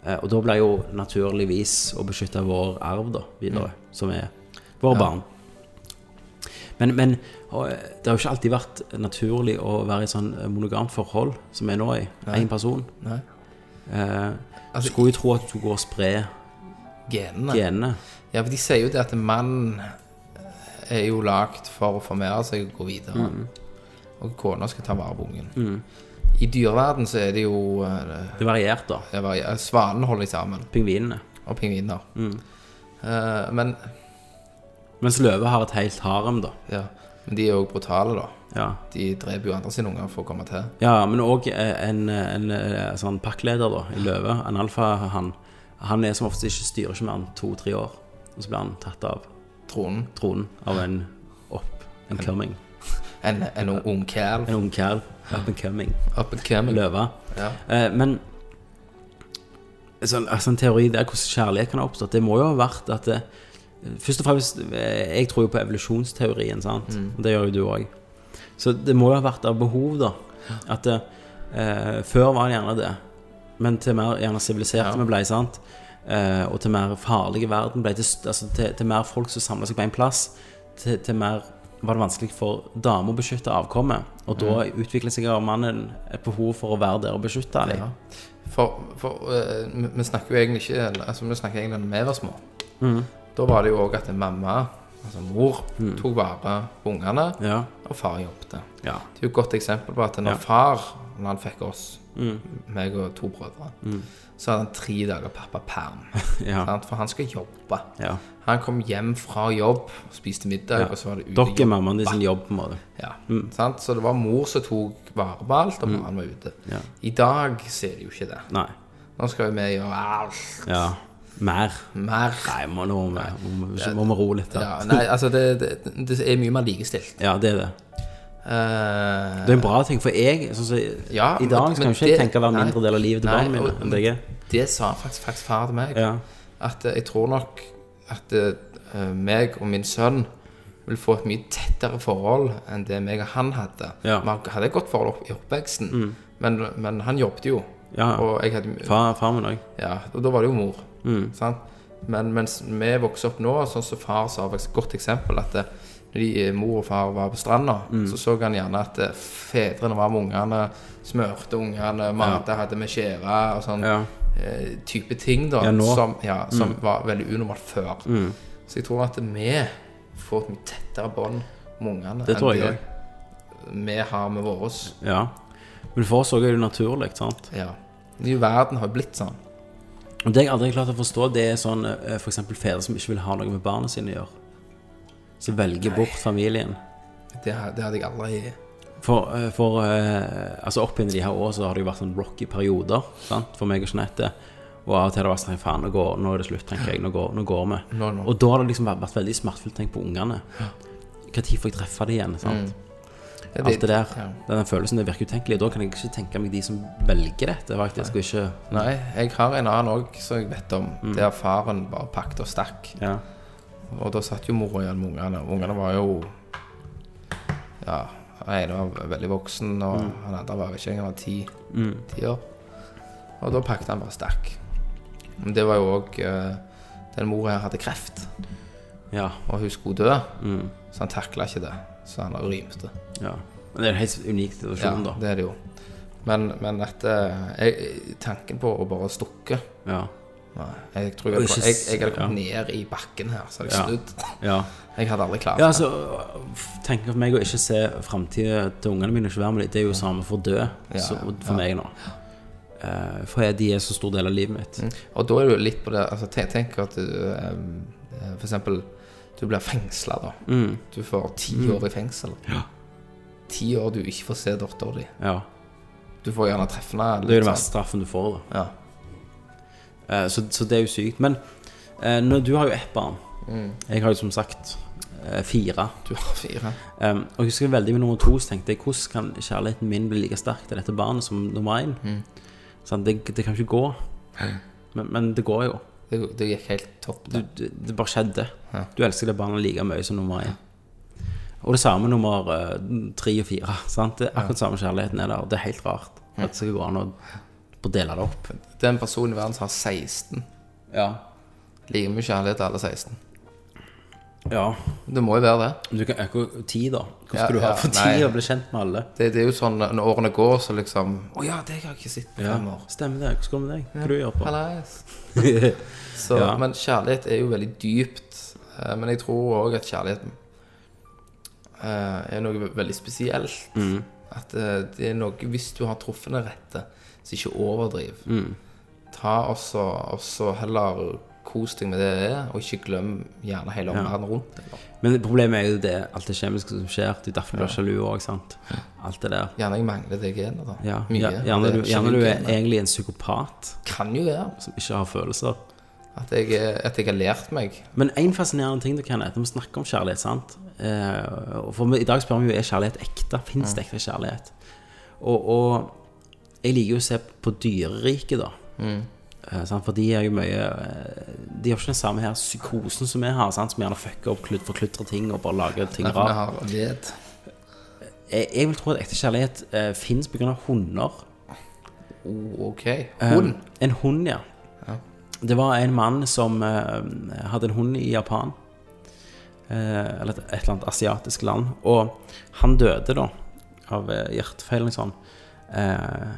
Speaker 1: Eh, Og da blir jo naturligvis å beskytte vår arv da, videre, som er våre barn. Men, men eh, det har jo ikke alltid vært naturlig å være i et sånn monogamt forhold som vi er nå i. Én person.
Speaker 4: Nei.
Speaker 1: Eh,
Speaker 4: Altså,
Speaker 1: skulle jo tro at du går og sprer
Speaker 4: Genene.
Speaker 1: genene.
Speaker 4: Ja, for de sier jo det at mann er jo lagd for å formere seg og gå videre. Og kona skal ta vare på ungen. I dyreverden så er det jo eh,
Speaker 1: Det er variert, da.
Speaker 4: det var, Svanen holder de sammen,
Speaker 1: Pingvinene.
Speaker 4: og pingviner. Eh, men,
Speaker 1: Mens løver har et helt harem, da.
Speaker 4: ja, men de er jo brutale, da.
Speaker 1: Ja,
Speaker 4: De dreper jo andre sine unger for å komme til.
Speaker 1: ja men òg en, en, en, sånn pakkleder da, i løve, en alfahann, han er som oftest ikke styrer ikke mer enn to-tre år. Og så blir han tatt av
Speaker 4: Tronen.
Speaker 1: tronen av en up and coming.
Speaker 4: En, en ung- kalv.
Speaker 1: En ung kalv. Up and coming.
Speaker 4: Up and coming.
Speaker 1: Løve.
Speaker 4: Ja.
Speaker 1: Eh, men så, altså en teori der hvordan kjærlighet kan ha oppstått, det må jo ha vært at det, Først og fremst, eh, jeg tror jo på evolusjonsteorien, sant? Og Det gjør jo du òg. Så det må jo ha vært av behov, da. At det, eh, Før var det gjerne det, men til mer gjerne siviliserte vi ble, sant? Eh, og til mer farlige verden ble til, altså til, til mer folk som samla seg på én plass, til, til mer var det vanskelig for damer å beskytte avkommet. Og da utviklet seg av mannen et behov for å være der og beskytte dem.
Speaker 4: Ja. For, for uh, vi, vi snakker jo egentlig ikke Altså vi snakker egentlig når vi var små.
Speaker 1: Mm.
Speaker 4: Da var det jo òg at en mamma, altså mor, tok vare på ungene,
Speaker 1: Ja.
Speaker 4: og far jobbet.
Speaker 1: ja.
Speaker 4: Det er jo et godt eksempel på at når
Speaker 1: Ja.
Speaker 4: far, når han fikk oss, meg og to brødre, så hadde han tre dager pappaperm. *laughs*
Speaker 1: Ja.
Speaker 4: For han skal jobbe.
Speaker 1: ja.
Speaker 4: Han kom hjem fra jobb, spiste middag, og så var det ute
Speaker 1: Dere er mammaen din sin jobb, på en måte.
Speaker 4: Ja, sant? Så det var mor som tok vare på alt, og han var ute.
Speaker 1: Ja.
Speaker 4: I dag ser de jo ikke det.
Speaker 1: Nei.
Speaker 4: Nå skal jo vi gjøre alt
Speaker 1: Ja. Mer.
Speaker 4: mer.
Speaker 1: Nei, må, nå må vi, må, vi- roe litt.
Speaker 4: Ja,
Speaker 1: Da.
Speaker 4: nei, altså det, det, det er mye mer likestilt.
Speaker 1: Ja, det er det.
Speaker 4: Uh,
Speaker 1: Det er en bra ting, for jeg sånn så,
Speaker 4: Ja,
Speaker 1: I dag skal jo ikke jeg
Speaker 4: det-
Speaker 1: tenke å være en
Speaker 4: nei.
Speaker 1: mindre del av livet til barna mine enn det jeg er.
Speaker 4: det sa faktisk, faktisk far til meg.
Speaker 1: Ja.
Speaker 4: At eh, jeg tror nok at uh, meg og min sønn vil få et mye tettere forhold enn det meg og han hadde.
Speaker 1: Ja. Mm.
Speaker 4: Vi hadde et godt forhold i oppveksten, men, men han jobbet jo.
Speaker 1: Ja.
Speaker 4: Og jeg hadde
Speaker 1: Far, far min òg.
Speaker 4: Ja, og da var det jo mor.
Speaker 1: Mm.
Speaker 4: Sant? Men mens vi vokser opp nå, sånn som far sa, faktisk et godt eksempel at når de, eh, mor og far var på stranda,
Speaker 1: Mm.
Speaker 4: så så han gjerne at eh, fedrene var med ungene, smørte ungene, Mata hadde med skjeve og sånn
Speaker 1: Ja.
Speaker 4: eh, type ting, da.
Speaker 1: Ja. Mm.
Speaker 4: Som, ja, som var veldig unormalt før. Så jeg tror at vi får et mye tettere bånd med ungene
Speaker 1: Det enn
Speaker 4: det vi har med våre.
Speaker 1: ja. Men for oss òg er det naturlig, sant.
Speaker 4: Ja. Ny verden har blitt sånn.
Speaker 1: Og det jeg aldri har klart å forstå, det er sånn f.eks. for eksempel fedre som ikke vil ha noe med barna sine å gjøre. Som velger bort familien.
Speaker 4: Det, det hadde jeg aldri
Speaker 1: For, eh, for eh, altså opp gjennom de her årene så har det jo vært sånn rocky perioder sant? for meg og Jeanette. Og av og til har det vært sånn faen, nå, nå er det slutt, tenker jeg. Nå går, nå går vi.
Speaker 4: Nå.
Speaker 1: Og da har det liksom vært, vært veldig smertefullt tenkt på ungene. Når får jeg treffe dem igjen? sant?
Speaker 4: Ja,
Speaker 1: Alt det der.
Speaker 4: ja.
Speaker 1: Den følelsen det virker utenkelig. Og da kan jeg ikke tenke meg de som velger dette, faktisk. Nei, ikke
Speaker 4: Nei, jeg har en annen òg som jeg vet om, der faren bare pakket og stakk.
Speaker 1: Ja.
Speaker 4: Og da satt jo mora igjen med ungene. Ungene var jo Ja, den ene var veldig voksen, og han andre var ikke engang ti, ti år. Og da pakket han bare stakk. Men det var jo òg Den mora her hadde kreft,
Speaker 1: Ja.
Speaker 4: og hun skulle dø, så han takla ikke det. Så han rymte.
Speaker 1: ja. Men det er en helt unik
Speaker 4: Ja,
Speaker 1: situasjon, da.
Speaker 4: det er det jo. Men, men dette jeg, tanken på å bare stukke
Speaker 1: Ja.
Speaker 4: Nei, jeg tror jeg, jeg, jeg hadde kommet ned i bakken her, så hadde jeg snudd.
Speaker 1: ja. *laughs*
Speaker 4: Jeg hadde aldri klart
Speaker 1: Ja, altså, tenk for meg å ikke se framtida til ungene mine, ikke være med dem, det er jo samme for å dø
Speaker 4: Ja,
Speaker 1: så,
Speaker 4: ja,
Speaker 1: for
Speaker 4: ja.
Speaker 1: meg nå. Eh, for de er så stor del av livet mitt.
Speaker 4: Og da er du litt på det altså, tenk, tenk at du um, For eksempel Du blir fengsla, da. Du får ti år i fengsel.
Speaker 1: Ja.
Speaker 4: Ti år du ikke får se dattera di.
Speaker 1: Ja.
Speaker 4: Du får gjerne treffe henne.
Speaker 1: Det er jo den
Speaker 4: sånn.
Speaker 1: verste straffen du får, da.
Speaker 4: Ja.
Speaker 1: Eh, så, så det er jo sykt. Men eh, når du har jo ett barn. Jeg har jo som sagt eh, fire.
Speaker 4: Du har fire.
Speaker 1: Um, og jeg husker veldig med nummer to så tenkte jeg hvordan kan kjærligheten min bli like sterk til dette barnet som nummer én? Sånn, det, det kan ikke gå. Men, men det går jo.
Speaker 4: Det, det gikk helt topp.
Speaker 1: Du,
Speaker 4: Det.
Speaker 1: det, bare skjedde.
Speaker 4: Ja.
Speaker 1: Du elsker det barnet like mye som nummer én. Og det samme nummer eh, tre og fire. *laughs* Sant? Det akkurat samme kjærligheten er der. Det er helt rart at det skal gå an å dele det opp.
Speaker 4: Det er en person i verden som har 16.
Speaker 1: Ja.
Speaker 4: Like mye kjærlighet til alle 16.
Speaker 1: ja.
Speaker 4: Det må jo være det.
Speaker 1: Du kan øke tid, da. Hva
Speaker 4: Ja,
Speaker 1: skal du ha
Speaker 4: ja,
Speaker 1: for
Speaker 4: nei.
Speaker 1: tid å bli kjent med alle?
Speaker 4: det. Det er jo sånn når årene går, så liksom Å ja, det har jeg ikke sett på fem år.
Speaker 1: Stemmer det. Hva skal du med deg? Hva du gjør på? *laughs*
Speaker 4: Så,
Speaker 1: Ja.
Speaker 4: Men kjærlighet er jo veldig dypt. eh, Men jeg tror òg at kjærlighet eh, er noe veldig spesielt.
Speaker 1: Mm.
Speaker 4: At eh, det er noe Hvis du har truffet den rette, så ikke overdriv.
Speaker 1: Mm.
Speaker 4: Ta også, også heller kos deg med det det er, og ikke glem gjerne hele omverdenen rundt.
Speaker 1: Men problemet er jo det, alt det kjemiske som skjer. Det er derfor du blir sjalu òg. Alt det der.
Speaker 4: Gjerne jeg mangler det genet, da.
Speaker 1: Ja,
Speaker 4: Mye.
Speaker 1: gjerne, du, gjerne du er egentlig en psykopat
Speaker 4: Kan jo være
Speaker 1: som ikke har følelser.
Speaker 4: at jeg, at jeg har lært meg
Speaker 1: Men en fascinerende ting du kan vi snakker om kjærlighet, sant? Eh, for I dag spør vi jo er kjærlighet ekte. Fins det ekte kjærlighet? Og, og jeg liker jo å se på dyreriket, da. Sant? For de er jo mye eh, De har ikke den samme her psykosen som vi har, sant? som gjerne fucker opp, klut- forkludrer ting og bare lager ting rart. Jeg, jeg vil tro at ekte kjærlighet eh, fins pga. hunder.
Speaker 4: Ok.
Speaker 1: Eh,
Speaker 4: Hund.
Speaker 1: En hund, ja. Det var en mann som eh, hadde en hund i Japan. Eh, eller et, eller annet asiatisk land. Og han døde da av eh, hjertefeil eller noe sånt. Eh,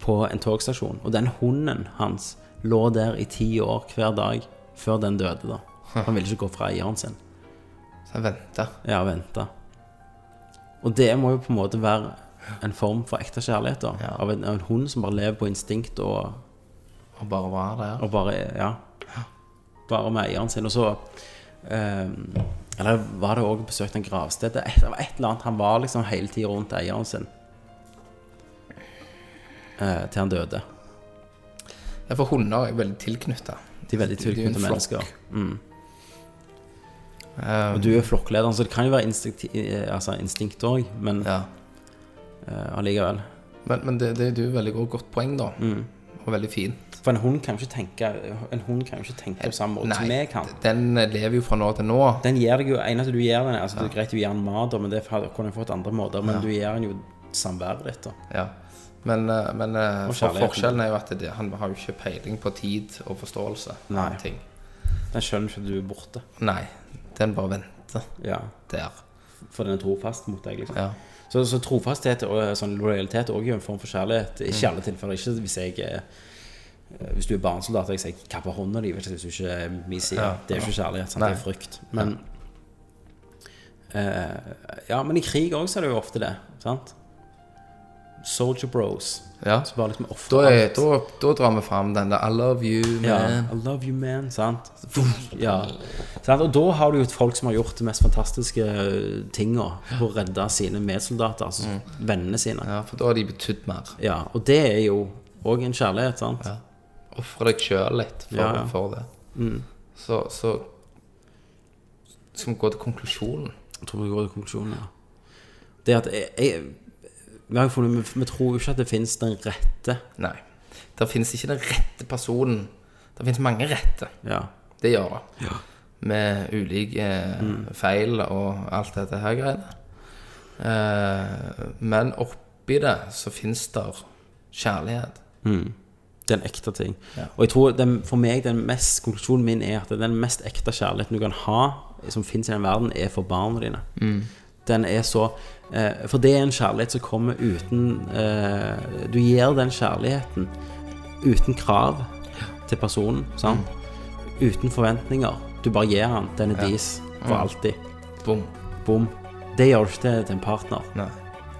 Speaker 1: på en togstasjon. Og den hunden hans lå der i ti år hver dag før den døde, da. Han ville ikke gå fra eieren sin.
Speaker 4: Så han venta?
Speaker 1: Ja, venta. Og det må jo på en måte være en form for ekte kjærlighet, da.
Speaker 4: Ja.
Speaker 1: Av, en, av en hund som bare lever på instinkt og
Speaker 4: Og bare være der.
Speaker 1: Og bare, ja Bare med eieren sin Og så eh, Eller var det også besøkt en gravsted Det var et eller annet Han var liksom hele tiden rundt eieren sin eh, Til han døde
Speaker 4: Ja, for hunder er veldig tilknytta.
Speaker 1: De er veldig tilknytta mennesker.
Speaker 4: Mm. Um.
Speaker 1: Og du er flokklederen Så det kan jo være instinkt, òg, altså instinkt også Men
Speaker 4: Ja.
Speaker 1: eh, allikevel
Speaker 4: Men, men det, det, det er jo veldig godt poeng, da.
Speaker 1: Mm.
Speaker 4: Og veldig fint.
Speaker 1: For en hund kan jo ikke tenke En hund kan jo ikke tenke på samme måte som vi kan
Speaker 4: den lever jo fra nå til nå.
Speaker 1: Den gir deg jo eneste du gir den altså Det er greit du gir den mat Men det kunne jeg fått andre måter Men du gir den jo samværet ditt
Speaker 4: Ja. Men, eh, men eh, for forskjellen er jo at det, han har jo ikke peiling på tid og forståelse.
Speaker 1: Nei.
Speaker 4: Ting.
Speaker 1: Den skjønner ikke at du er borte
Speaker 4: Nei. Den bare venter
Speaker 1: Ja
Speaker 4: der.
Speaker 1: For den er trofast mot deg liksom
Speaker 4: Ja.
Speaker 1: Så, så trofasthet og sånn lojalitet er også en form for kjærlighet. Ikke i alle tilfeller. Ikke hvis jeg er eh, Hvis du er barnesoldat og jeg sier 'kapper hånda di', hvis du ikke er min side.
Speaker 4: Ja,
Speaker 1: Det er jo ikke kjærlighet, sant? Det er frykt. Men eh, Ja, men i krig òg er det jo ofte det. Sant? Soldier bros.
Speaker 4: ja.
Speaker 1: Så bare liksom
Speaker 4: Da, er,
Speaker 1: alt.
Speaker 4: da, da drar vi fram den der 'I love you,
Speaker 1: Ja,
Speaker 4: man'.
Speaker 1: I love you, man. Sant? Ja. Sant? Og da har du jo folk som har gjort de mest fantastiske tinga for å redde sine medsoldater, altså vennene sine.
Speaker 4: Ja, for da har de betydd mer.
Speaker 1: Ja, og det er jo òg en kjærlighet, sant?
Speaker 4: Ja. Ofre deg sjøl litt for,
Speaker 1: Ja, ja.
Speaker 4: for det. Så, så skal vi gå til konklusjonen.
Speaker 1: Jeg tror vi går til konklusjonen, ja. Det at jeg, jeg funnet, vi, tror jo ikke at det finnes den rette
Speaker 4: Nei. Det finnes ikke den rette personen. Det finnes mange rette.
Speaker 1: Ja.
Speaker 4: Det gjør det. Med ulike mm. feil og alt dette her greiene. Eh, men oppi det så fins det kjærlighet.
Speaker 1: Det er en ekte ting.
Speaker 4: Ja.
Speaker 1: Og jeg tror den, for meg den mest, konklusjonen min er at den mest ekte kjærligheten du kan ha, som finnes i den verden, er for barna dine. Den er så eh, For det er en kjærlighet som kommer uten eh, Du gir den kjærligheten uten krav til personen, sant? Uten forventninger. Du bare gir han Den er
Speaker 4: Ja.
Speaker 1: dis for alltid.
Speaker 4: Bom.
Speaker 1: Bom. Det gjør du ikke til, til en partner.
Speaker 4: Nei.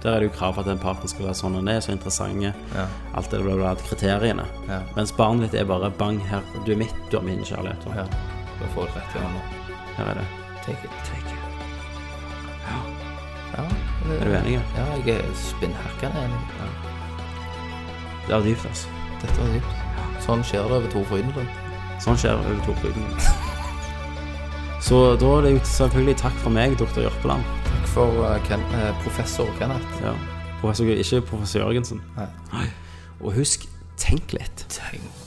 Speaker 1: Der er det jo krav for at en partner skal være sånn han er, så interessant.
Speaker 4: Ja.
Speaker 1: Alt det bla, kriteriene.
Speaker 4: Ja.
Speaker 1: Mens barnet ditt er bare bang, her, du er mitt, du har min kjærlighet.
Speaker 4: Ja. Da får du rett i hånda.
Speaker 1: Her er det.
Speaker 4: Take it.
Speaker 1: Take it.
Speaker 4: Ja,
Speaker 1: Er du enig?
Speaker 4: Ja, jeg er spinnhakkende enig.
Speaker 1: Det er dypt, altså.
Speaker 4: Dette var dypt. Sånn skjer det over Tor Frydenlund.
Speaker 1: Sånn skjer det over Torflyden. Så da er det jo selvfølgelig takk fra meg, doktor Jørpeland.
Speaker 4: Takk for uh, Ken, uh, professor Kenneth.
Speaker 1: Ja. Professor, ikke professor Jørgensen.
Speaker 4: Nei.
Speaker 1: Og husk, tenk litt.
Speaker 4: Tenk